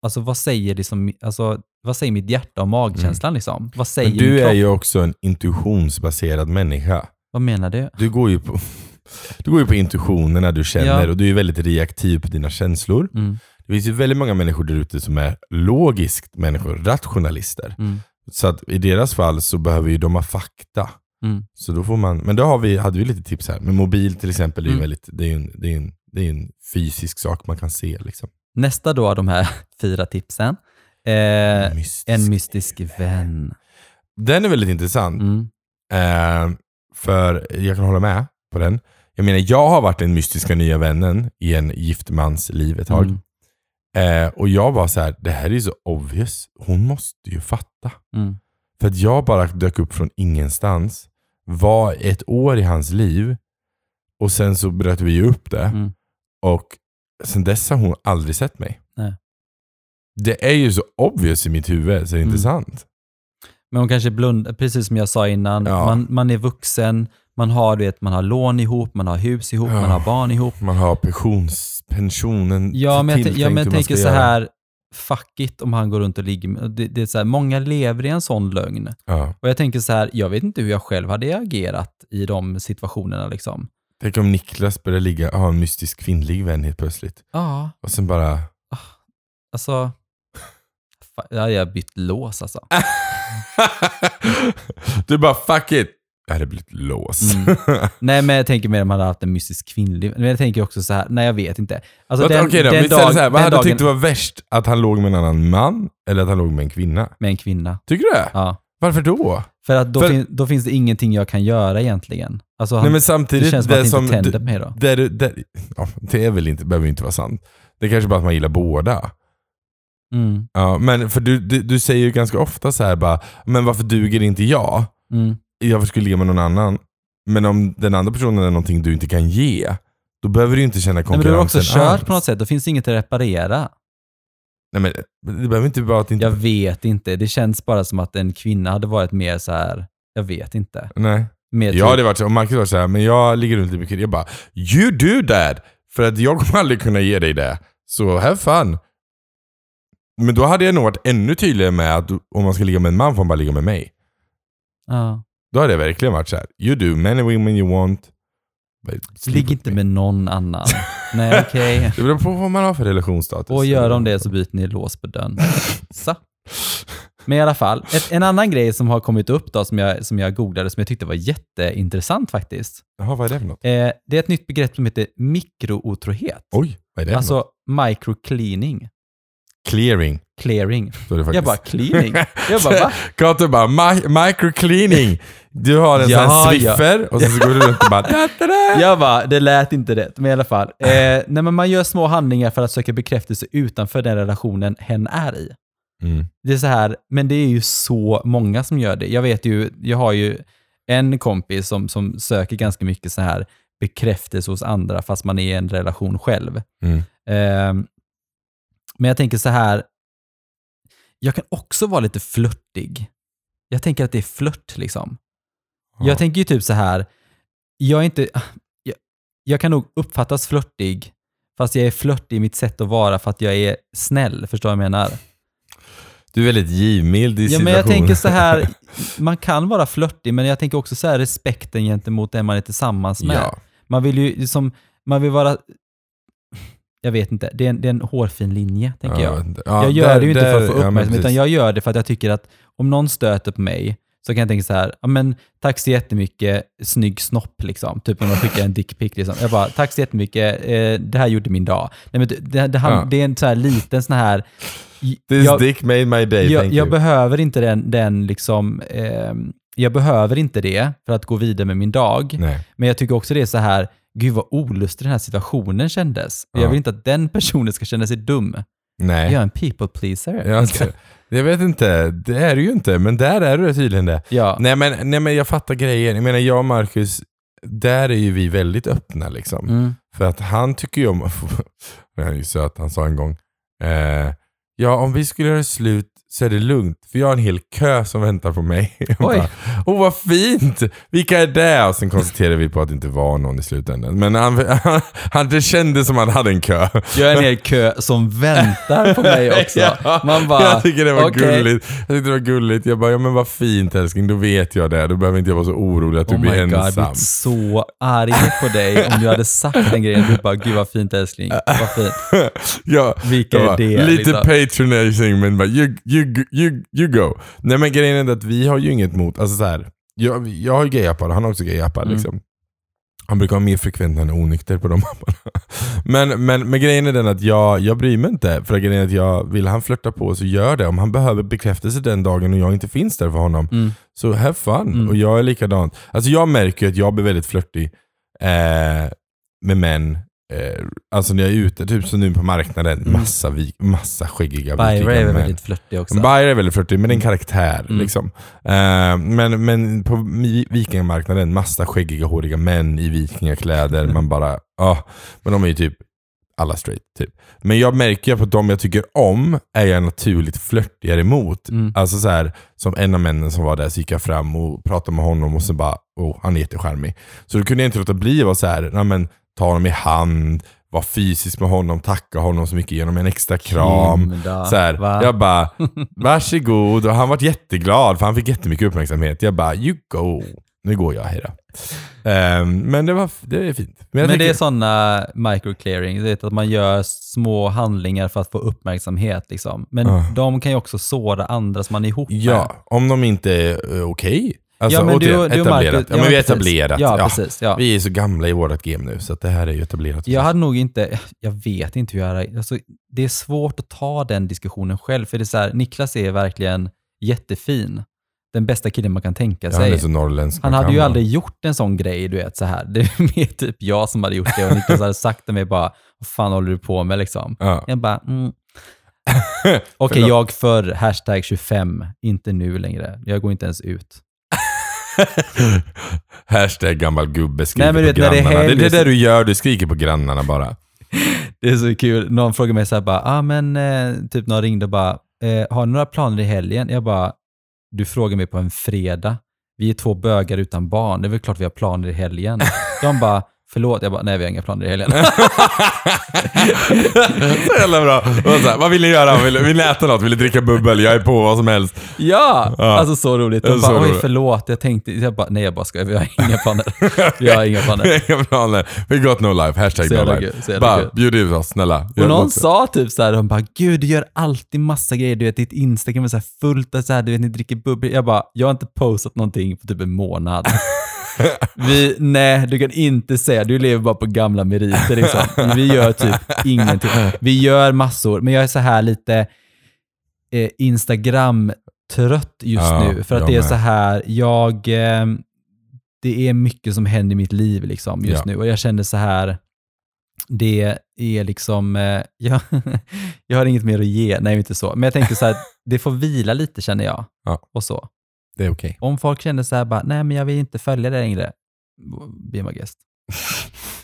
alltså vad säger liksom, alltså vad säger mitt hjärta och magkänslan liksom? Vad säger Men du är ju också en intuitionsbaserad människa. Vad menar du? Du går ju på, Du går ju på intuitionerna du känner Ja. och du är väldigt reaktiv på dina känslor. Mm. Det finns ju väldigt många människor där ute som är logiskt människor, rationalister. Mm. Så att i deras fall så behöver ju de ha fakta. Mm. Så då får man, men då har vi, hade vi lite tips här. Men mobil till exempel, är ju Mm. väldigt, det är ju en, det är en, det är en fysisk sak man kan se. Liksom. Nästa då av de här fyra tipsen. Eh, Mystisk. en mystisk vän. Den är väldigt intressant. Mm. Eh, för jag kan hålla med på den. Jag menar, jag har varit den mystiska nya vännen i en gift mans liv ett tag. Mm. Eh, och jag var så här, det här är så obvious. Hon måste ju fatta. Mm. För att jag bara dök upp från ingenstans, var ett år i hans liv och sen så bröt vi upp det. Mm. Och sen dess har hon aldrig sett mig. Nej. Det är ju så obvious i mitt huvud så det är Mm. sant. Men hon kanske blundar, precis som jag sa innan, Ja. man, man är vuxen, man har, du vet, man har lån ihop, man har hus ihop, Ja. man har barn ihop. Man har pensions, pensionen Ja, men jag, ja, men jag tänker så göra. här, fuck it om han går runt och ligger med, det, det är så här, många lever i en sån lögn. Ja. Och jag tänker så här, jag vet inte hur jag själv hade agerat i de situationerna liksom. Tänk om Niklas börjar ligga, ha en mystisk kvinnlig vän helt plötsligt. Ja, Och sen bara... alltså, fa- jag hade bytt lås alltså. du bara fuck it. Jag hade blivit lås. Mm. Nej men jag tänker mer om han hade haft en mystisk kvinnlig, men jag tänker också så här, nej jag vet inte. Alltså Vad- Okej då, vi ställer så här, vad den hade du dagen tyckt var värst? Att han låg med en annan man eller att han låg med en kvinna? med en kvinna. Tycker du det? Ja. Varför då? För att då, För- fin, då finns det ingenting jag kan göra egentligen. Alltså han, Nej men det samtidigt, känns som att det inte tänder det, på mig då. det, det, det, ja, det är väl inte, behöver inte vara sant. Det är kanske bara att man gillar båda. Mm, Ja, men för du, du, du säger ju ganska ofta så här bara, men varför duger inte jag? mm. Jag skulle ligga med någon annan. Men om den andra personen är någonting du inte kan ge, då behöver du inte känna Nej, men konkurrensen du har också kört alls. på något sätt, då finns det inget att reparera. Nej, men det behöver inte vara att inte... Jag vet inte, det känns bara som att en kvinna hade varit mer så här. jag vet inte. Nej. Mer Jag hade typ, varit så, om Marcus var så här, men jag ligger runt lite mycket. Jag bara, you do that! För att jag kommer aldrig kunna ge dig det. Så have fun. Men då hade jag nog varit ännu tydligare med att om man ska ligga med en man får man bara ligga med mig. ja. Då hade jag verkligen varit så här, you do many women you want. Ligg inte me." med någon annan. Nej okej. Det beror på vad man har för relationsstatus. Och gör de det så byter ni lås på dörren. Så. Men i alla fall, ett, en annan grej som har kommit upp då, som jag, som jag googlade, som jag tyckte var jätteintressant faktiskt. Jaha, vad är det för något? Eh, det är ett nytt begrepp som heter mikrootrohet. Oj, vad är det för? Alltså microcleaning. Clearing. Clearing. Jag bara, cleaning? Jag bara, va? Kato bara, "Mi- microcleaning. Du har en Ja, sån här ja. swiffer och så går du runt och bara... Da, da, da. Jag bara, det lät inte rätt, men i alla fall. Eh, nej, man gör små handlingar för att söka bekräftelse utanför den relationen hen är i. Mm. Det är så här, men det är ju så många som gör det. Jag vet ju, jag har ju en kompis som, som söker ganska mycket så här bekräftelse hos andra fast man är i en relation själv. Mm. Ehm, men jag tänker så här, jag kan också vara lite flörtig. Jag tänker att det är flört liksom. Ja. Jag tänker ju typ så här, jag är inte, jag, jag kan nog uppfattas flörtig, fast jag är flörtig i mitt sätt att vara för att jag är snäll, förstår du vad jag menar? Du är väldigt givmild i Ja, situationen. men jag tänker så här, man kan vara flörtig, men jag tänker också så här respekten gentemot den man är tillsammans med. Ja. Man vill ju liksom, man vill vara, jag vet inte, det är en, det är en hårfin linje, tänker jag. vet inte. Ja, jag gör där- det ju inte för att få där- ja, uppmärksamhet, utan jag gör det för att jag tycker att om någon stöter på mig så kan jag tänka så här, ja men tack så jättemycket, snygg snopp liksom. Typ när man skickar en dickpic liksom. Jag bara, tack så jättemycket, eh, det här gjorde min dag. Nej, men det, det, det, han, Ja. det är en så här liten sån här... This jag, dick made my day, jag, thank jag you. behöver inte den, den liksom, eh, jag behöver inte det för att gå vidare med min dag. Nej. Men jag tycker också det är så här, gud vad olustig den här situationen kändes. Ja. Jag vill inte att den personen ska känna sig dum. Nej. Jag är en people pleaser. Jag, jag vet inte, det är du ju inte, men där är du tydligen det. Ja. Nej men, nej men jag fattar grejen. Jag menar jag och Marcus, där är ju vi väldigt öppna liksom. Mm. För att han tycker ju om, han är ju söt, han sa en gång, eh, ja om vi skulle göra slut så är det lugnt. För jag har en hel kö som väntar på mig. Oj. Åh vad fint! Vilka är det? Och sen konstaterade vi på att det inte var någon i slutändan. Men han, han, det kändes som att han hade en kö. Jag är en hel kö som väntar på mig också. Ja, Man bara, jag tycker det var okej. gulligt. Jag tyckte det var gulligt. Jag bara, ja men vad fint älskling, då vet jag det. Då behöver inte jag vara så orolig att du Oh blir my god, jag ensam. så arg på dig om du hade sagt den grejen. Du bara, gud vad fint älskling. Vad fint. ja, Vilka är det, Lite liksom? patronizing men bara, you, you, you, you go. Nej men grejen är att vi har ju inget mot, alltså så här, jag, jag har ju gayappar och han har också gayappar Mm. liksom. Han brukar vara mer frekvent är onykter på de apparna. Men, men, men grejen är den att jag, jag bryr mig inte. För grejen är att jag, vill han flörta på så gör det. Om han behöver bekräftelse den dagen och jag inte finns där för honom, Mm. så have fun. Mm. Och jag är likadant. Alltså jag märker ju att jag blir väldigt flörtig eh, med män. Eh, alltså när jag är ute, typ som nu på marknaden, Mm. massa, vik, massa skäggiga Byra är väl väldigt flörtig också. Bayer är väldigt flörtig, men det är en karaktär. Mm. Liksom. Eh, men, men på vikingamarknaden, massa skäggiga, håriga män i vikingakläder. Mm. Man bara, ja. men de är ju typ alla straight. Typ. Men jag märker på att de jag tycker om är jag naturligt flörtigare emot. Mm. Alltså så här, som en av männen som var där så gick jag fram och pratade med honom och så bara, oh, han är jättecharmig. Så då kunde jag inte låta bli att vara så här, "Nej, men, ta honom i hand, vara fysisk med honom, tacka honom så mycket, ge honom en extra kram. Kinda, Så här, va? jag bara, varsågod. Och han var jätteglad för han fick jättemycket uppmärksamhet. Jag bara, you go. Nu går jag, hejdå. Um, men det, var, det är fint. Men, Men det tänker- är sådana microclearing, vet att man gör små handlingar för att få uppmärksamhet. Liksom. Men Ja. de kan ju också såra andra som man är ihop med. Ja, om de inte är uh, okej. Alltså, ja, men du, återigen, du etablerat. Marcus, ja, men vi är etablerat. Ja, precis. Ja. Vi är så gamla i vårt game nu, så det här är ju etablerat. Jag hade nog inte, jag vet inte hur jag alltså, Det är svårt att ta den diskussionen själv, för det är så här, Niklas är verkligen jättefin. Den bästa killen man kan tänka Ja, han är sig. så norrländsk. Han hade kan ju aldrig gjort en sån grej, du vet så här. Det är mer typ jag som hade gjort det och Niklas hade sagt till mig bara, vad fan håller du på med liksom? Ja. Jag bara, mm. Okej, Förlåt. jag för hashtag 25, inte nu längre. Jag går inte ens ut. Hashtag gammal gubbe skriker Nej, du på vet, när det är grannarna. Det är det där du gör, du skriker på grannarna bara. Det är så kul. Någon frågar mig så här bara, ah, men eh, typ någon ringde och bara, eh, har ni några planer i helgen? Jag bara, du frågar mig på en fredag. Vi är två bögar utan barn. Det är väl klart vi har planer i helgen. De bara, förlåt. Jag bara, nej vi har inga planer i helgen. så jävla bra. Så här, vad vill ni göra? Vill, vill ni äta något? Vill ni dricka bubbel? Jag är på vad som helst. ja, Ja. alltså så roligt. De bara, oj förlåt. Jag tänkte, jag bara, nej jag bara skojar. Vi har inga planer. Vi har inga planer. Inga planer. We got no life. Hashtag no life. Bara bjud ut oss, snälla. Och någon sa typ så här, de bara, gud du gör alltid massa grejer, du vet ditt Instagram är så här fullt av så här, du vet ni dricker bubbel. Jag bara, jag har inte postat någonting på typ en månad. Vi, nej, du kan inte säga, du lever bara på gamla meriter liksom. Vi gör typ ingenting. Vi gör massor, men jag är så här lite eh, Instagram-trött just Ja, nu. För att det är med. så här, jag, eh, det är mycket som händer i mitt liv liksom just Ja. nu. Och jag känner så här, det är liksom, eh, jag, jag har inget mer att ge, nej inte så. Men jag tänker så här, det får vila lite känner jag. Ja. Och så. Det är okej. Om folk känner så här bara, nej men jag vill inte följa det längre, be my guest.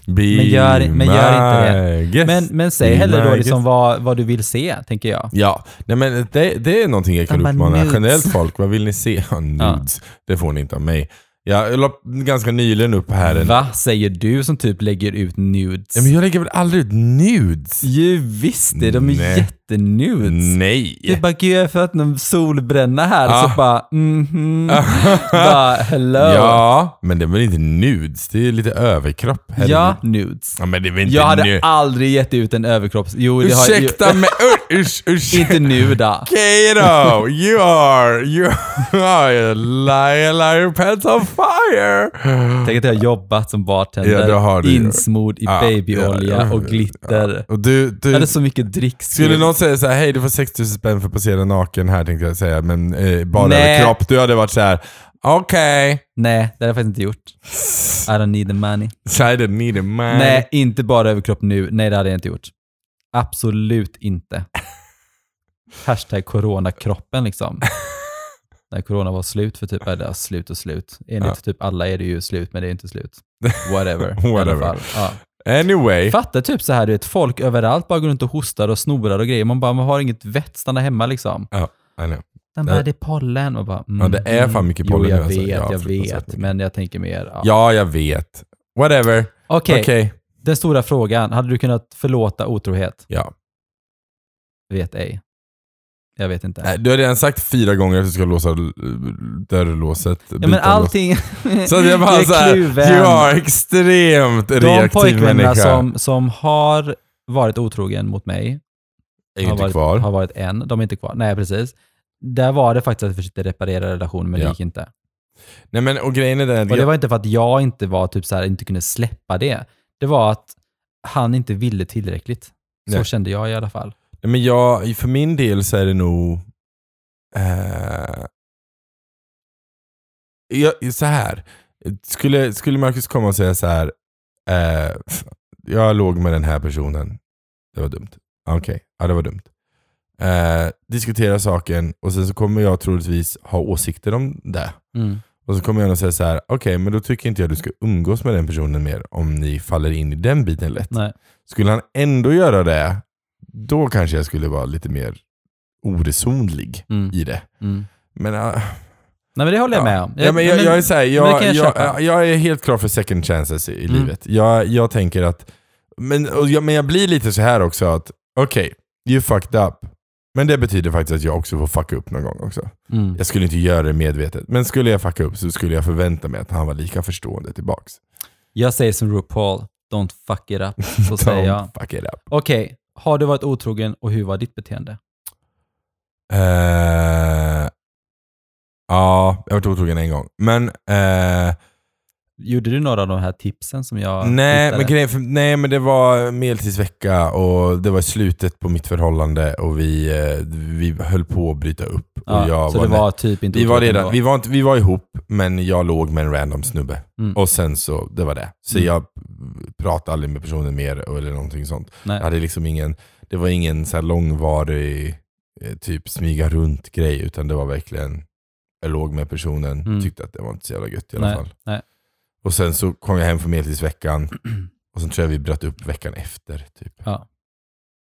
Be Men gör- men gör inte det. guest. Men, men säg Be hellre då liksom vad, vad du vill se, tänker jag. Ja, nej men det, det är någonting jag kan bara, uppmana generellt folk. Vad vill ni se? Ja, nudes. Det får ni inte av mig. Jag la ganska nyligen upp här en... Va, säger du som typ lägger ut nudes? Ja, men jag lägger väl aldrig ut nudes? ju visst det, de är Nej. Jättenudes. Nej. Det är bara, gud jag har fått en solbränna här, Ah. så bara, mhm. bara, hello. Ja, men det är väl inte nudes? Det är lite överkropp. herregud. Ja, nudes. ja men det är väl inte Jag hade nu. aldrig gett ut en överkropps... Jo, det har Ursäkta mig, usch, usch. Inte nu då. Okej då, you are, you are a liar, liar, pants on fire. Tänk att jag har jobbat som bartender, Ja, insmord i Ja, babyolja ja, ja. och glitter. Och du, du, Jag hade så mycket dricks. Skulle någon säga så här, hej du får 6000 spänn för att passera naken här tänkte jag säga, men eh, bara Nej. över kropp. Du hade varit så här, okej, Nej, det hade jag faktiskt inte gjort. I don't need the money. I didn't need a man. Nej, inte bara överkropp nu. Nej, det hade jag inte gjort. Absolut inte. Hashtag coronakroppen liksom. När corona var slut för typ, eller slut och slut. Enligt Ja. typ alla är det ju slut, men det är inte slut. Whatever. I alla Whatever. fall. Ja. Anyway. Fatta typ så här, du vet, folk överallt bara går runt och hostar och snorar och grejer. Man bara, man har inget vett, stanna hemma liksom. Ja. I know. Den bara, det är pollen. Och bara, mm, Ja, det är fan mycket pollen Jo, jag alltså. vet, Ja, jag fruktansvärt vet. mycket. Men jag tänker mer... Ja. Ja, jag vet. Whatever. Okej, Okej. den stora frågan. Hade du kunnat förlåta otrohet? Ja. Vet ej. Jag vet inte. Nej, Du har redan sagt fyra gånger att du ska låsa dörrlåset. ja, men allting... Så jag bara såhär, you are extremt De reaktiv människa. som, som har varit otrogen mot mig, är har inte varit, kvar. har varit en. De är inte kvar. Nej, precis. Där var det faktiskt att jag försökte reparera relationen, men det Ja. gick inte. Nej men och grejen är den Och det var inte för att jag inte var typ så här, inte kunde släppa det. Det var att han inte ville tillräckligt. Så Nej. kände jag i alla fall. Men jag, för min del så är det nog... Eh, jag, så här. Skulle, skulle Marcus komma och säga så här. Eh, jag låg med den här personen. Det var dumt. Okej, ja det var dumt. Eh, diskutera saken och sen så kommer jag troligtvis ha åsikter om det. Mm. Och så kommer jag att säga så här. okej men då tycker inte jag du ska umgås med den personen mer om ni faller in i den biten lätt. Nej. Skulle han ändå göra det, då kanske jag skulle vara lite mer oresonlig Mm. i det. Mm. Men, äh, Nej men det håller jag ja. med om. ja, men jag, jag, är här, men jag, jag jag, köpa. jag, är helt klar för second chances i, i Mm. livet. Jag, jag tänker att, men, och jag, men jag blir lite så här också att, okej, you fucked up. Men det betyder faktiskt att jag också får fucka upp någon gång också. Mm. Jag skulle inte göra det medvetet. Men skulle jag fucka upp så skulle jag förvänta mig att han var lika förstående tillbaks. Jag säger som RuPaul, don't fuck it up. Så säger jag. Fuck it up. Okej, har du varit otrogen och hur var ditt beteende? Eh, ja, jag har varit otrogen en gång. Men, eh, Gjorde du några av de här tipsen som jag nej, hittade? men grejen, för, nej men det var medeltidsvecka och det var slutet på mitt förhållande och vi, eh, vi höll på att bryta upp. ja, och jag så det var typ inte vi, var redan, vi, var inte, vi var ihop, men jag låg med en random snubbe. Mm. Och sen så, det var det. Så Mm. jag pratade aldrig med personen mer eller någonting sånt. Nej. Jag hade liksom ingen, det var ingen så långvarig eh, typ smyga runt grej, utan det var verkligen, jag låg med personen, Mm. tyckte att det var inte så jävla gött i alla nej, fall. nej. Och sen så kom jag hem från medeltidsveckan, och sen tror jag vi bröt upp veckan efter. Typ. Ja.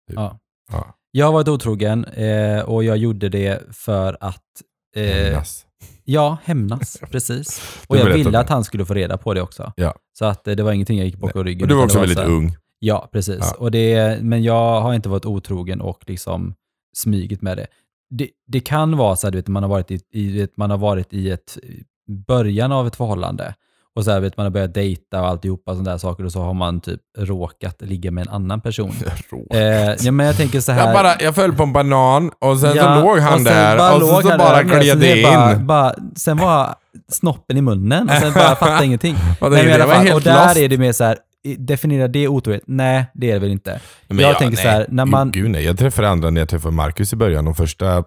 Typ. Ja. Ja. Jag har varit otrogen eh, och jag gjorde det för att eh, Hämnas. Ja, hämnas. Precis. Och jag ville att han skulle få reda på det också. Ja. Så att eh, det var ingenting jag gick bakom ryggen. Och du var också väldigt så här- ung. Ja, precis. Ja. Och det, men jag har inte varit otrogen och liksom smygit med det. Det, det kan vara så att man, har varit i, i, man har varit i ett början av ett förhållande och så här, vet, man har börjat dejta och alltihopa sådana där saker och så har man typ råkat ligga med en annan person. Eh, ja, men jag tänker så här. Jag, bara, jag föll på en banan och sen Ja, så låg han och sen där och så, så bara gled det in. Bara, bara, sen var snoppen i munnen och sen bara fattade ingenting. Och Nej, men i fall, och där lost. är det mer så här, definiera det otrohet? Nej, det är det väl inte. Men jag tänker så här, när man... Gud nej, jag träffade andra när jag träffade Marcus i början. De första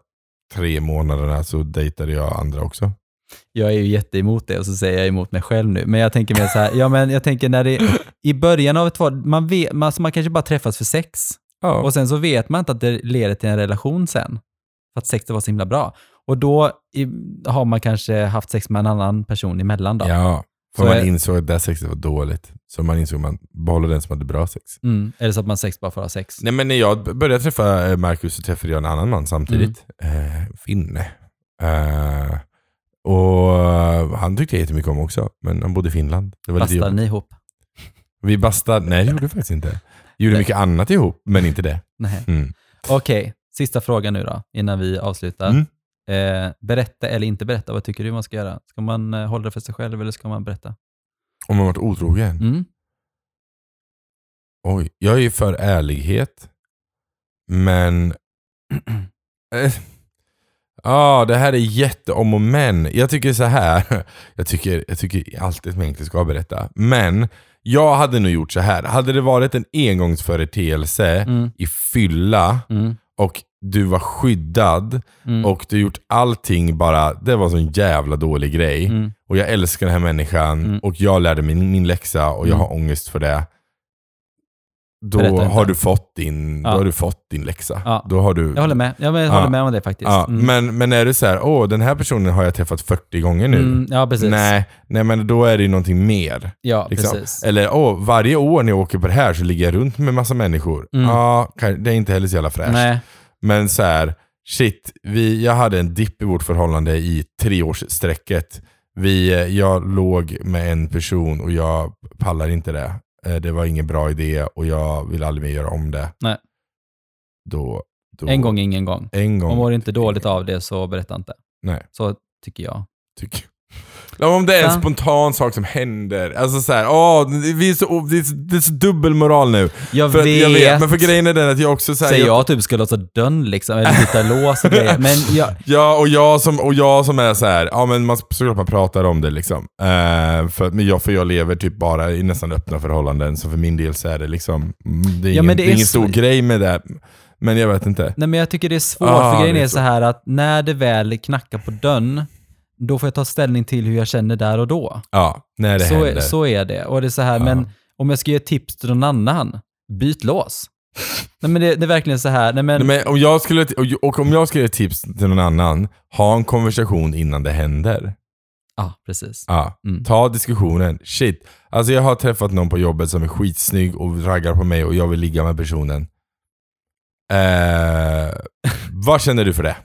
tre månaderna så dejtade jag andra också. Jag är ju jätteemot det och så säger jag emot mig själv nu. Men jag tänker mer så här, ja men jag tänker när det i början av ett förhållande, man, vet, man, alltså man kanske bara träffas för sex Ja. och sen så vet man inte att det leder till en relation sen. För att sexet var så himla bra. Och då i, har man kanske haft sex med en annan person emellan då. ja. För Så man är- insåg att det sexet var dåligt. Så man insåg att man behåller den som hade bra sex. Mm. Eller så att man sex bara för att ha sex. Nej men när jag började träffa eh, Marcus så träffade jag en annan man samtidigt. Mm. Eh, finne. Eh, och eh, han tyckte jag jättemycket om också. Men han bodde i Finland. Det var Bastade ni ihop? Vi bastade, nej det gjorde vi faktiskt inte. Vi gjorde Nej. mycket annat ihop, men inte det. Nej. Mm. Okej, sista frågan nu då, innan vi avslutar. Mm. Eh, berätta eller inte berätta, vad tycker du man ska göra? Ska man eh, hålla det för sig själv eller ska man berätta? Om man varit otrogen? Mm. Oj, jag är ju för ärlighet. Men... Ja, det här är jätteom och men. Jag tycker så här. Jag tycker, jag tycker alltid att man inte ska berätta. Men jag hade nog gjort så här. Hade det varit en engångsföreteelse Mm. i fylla Mm. och du var skyddad Mm. och du gjort allting bara, det var en sån jävla dålig grej. Mm. Och jag älskar den här människan Mm. och jag lärde mig min, min läxa och jag Mm. har ångest för det. Då har, du fått din, Ja. då har du fått din läxa. Ja. Då har du, Jag håller med. Ja, jag Ja. håller med om det faktiskt. Ja, Mm. men, men är det så här, åh den här personen har jag träffat 40 gånger nu. Mm, ja, precis. Nej, nej, men då är det ju någonting mer. Ja, Liksom. precis. Eller åh, varje år när jag åker på det här så ligger jag runt med massa människor. Mm. Ja, det är inte heller så jävla fräscht. Nej. Men så här, shit, vi, jag hade en dipp i vårt förhållande i treårssträcket. Vi, eh, jag låg med en person och jag pallar inte det. Eh, Det var ingen bra idé och jag vill aldrig mer göra om det. Nej. Då, då, En gång, ingen gång. En gång. Om mår inte dåligt av det så berätta inte. Nej, Så tycker jag. tycker om det är en Sen- spontan sak som händer. Alltså såhär, åh, vi är så, det, är så, det är så dubbelmoral nu. Jag För vet. jag vet. Men för grejen är den att jag också såhär, Säger jag typ ska låta dörren liksom, eller byta lås och grejer. Men jag, Ja, och jag som, och jag som är så här, ja men man, såklart man pratar om det liksom. Eh, för, men jag, för jag lever typ bara i nästan öppna förhållanden, så för min del så är det liksom, det är Ja, ingen, det är ingen stor grej med det. Men jag vet inte. nej men jag tycker det är svårt, Ah, för grejen är är så. här att när det väl knackar på dörren, då får jag ta ställning till hur jag känner där och då. Ja, när det Så, händer. så är det. Och det är så här, Ja. men om jag ska ge ett tips till någon annan, byt lås. nej men det, det är verkligen så här, nej men, Nej, men om jag skulle, och- om jag skulle ge ett tips till någon annan, ha en konversation innan det händer. ja precis. Ja, Mm. ta diskussionen. Shit, alltså jag har träffat någon på jobbet som är skitsnygg och raggar på mig och jag vill ligga med personen. Eh, vad känner du för det?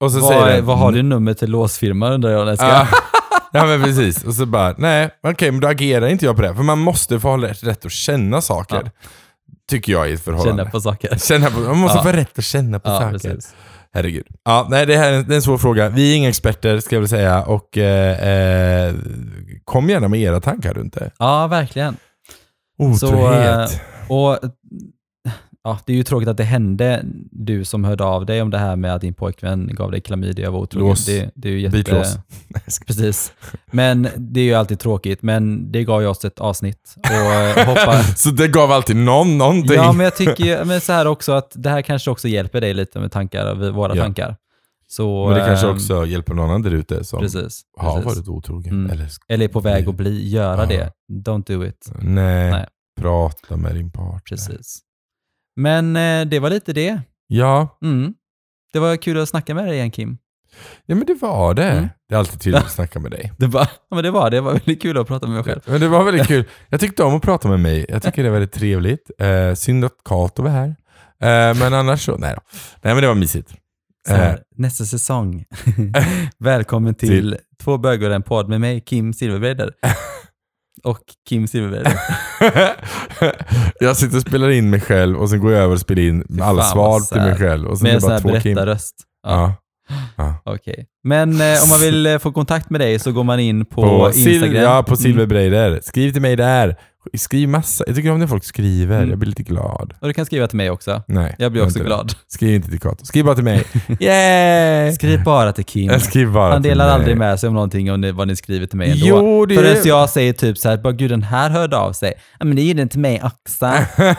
Och så säger Vad, den, vad har du nummer till låsfirman undrar jag när jag ska... Ja, men precis. Och så bara, nej okej men då agerar inte jag på det. För man måste få ha rätt, rätt att känna saker. Ja. Tycker jag i ett förhållande. Känna på saker. Känna på, man måste Ja. få rätt att känna på Ja, saker. precis. Herregud. Ja, nej, det här är en, det är en svår fråga. Vi är inga experter ska jag väl säga. Och eh, eh, kom gärna med era tankar runt det. Ja, verkligen. Otrohet. Så, eh, och ja, det är ju tråkigt att det hände, du som hörde av dig om det här med att din pojkvän gav dig klamydia och var otrogen. Det, det är ju jätte... Bitlås. Precis. Men det är ju alltid tråkigt, men det gav ju oss ett avsnitt. Och eh, hoppas... Så det gav alltid någon någonting. Ja, men jag tycker men så här också att det här kanske också hjälper dig lite med tankar, våra Ja. tankar. Så, Men det kanske ehm, också hjälper någon annan där ute som Precis. har precis. varit otrogen. Mm. Eller, Eller är på väg att bli, göra Ja. det. Don't do it. nej, Nej. prata med din partner. Precis. Men eh, det var lite det. Ja, Mm. Det var kul att snacka med dig igen Kim. ja, men det var det. Mm. Det är alltid trevligt att snacka med dig. Det var, ja, men det var det. Var väldigt kul att prata med mig själv. Men det var väldigt kul. Jag tyckte om att prata med mig. Jag tycker det är väldigt trevligt. Eh, synd att Kato var här. Eh, men annars så, nej då. Nej men det var mysigt. Eh. nästa säsong. Välkommen till, Två bögar och en podd med mig, Kim Silverbreider. och Kim Silverbreider. jag sitter och spelar in mig själv och sen går jag över och spelar in alla fan, svar till mig själv. Och sen Med en sån här berättarröst. Ja. Ja. Okej. Men eh, om man vill eh, få kontakt med dig så går man in på, På, Instagram. ja, på Mm. Silverbreider. Skriv till mig där. Skriv massa. Jag tycker om när folk skriver. Mm. Jag blir lite glad. Och du kan skriva till mig också. Nej, Jag blir också inte det. glad. Skriv inte till Kato. Skriv bara till mig. Yay! Skriv bara till Kim. Jag skriver bara Han till delar mig. aldrig med sig om någonting om vad ni skriver till mig ändå. Jo, det Förrän är... jag säger typ så här, bara gud den här hörde av sig. Ja men det är den till mig också.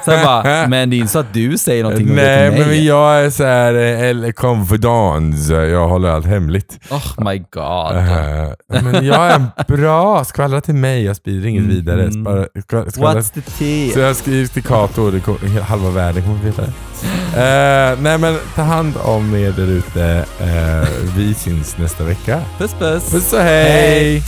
Så jag bara, men det är inte så att du säger någonting om Nej, det till men mig. jag är så här, eh, eller confidence. Jag håller allt hemligt. Oh my god. Eh, men jag är bra. Skvallra till mig. Jag sprider inget Mm. vidare. Bara, What's the tea? Så jag skriver till Kato och kommer- halva världen kommer veta det. Eh, nej men ta hand om er där ute. Eh, vi syns nästa vecka. Puss puss. Puss och hej! Hej.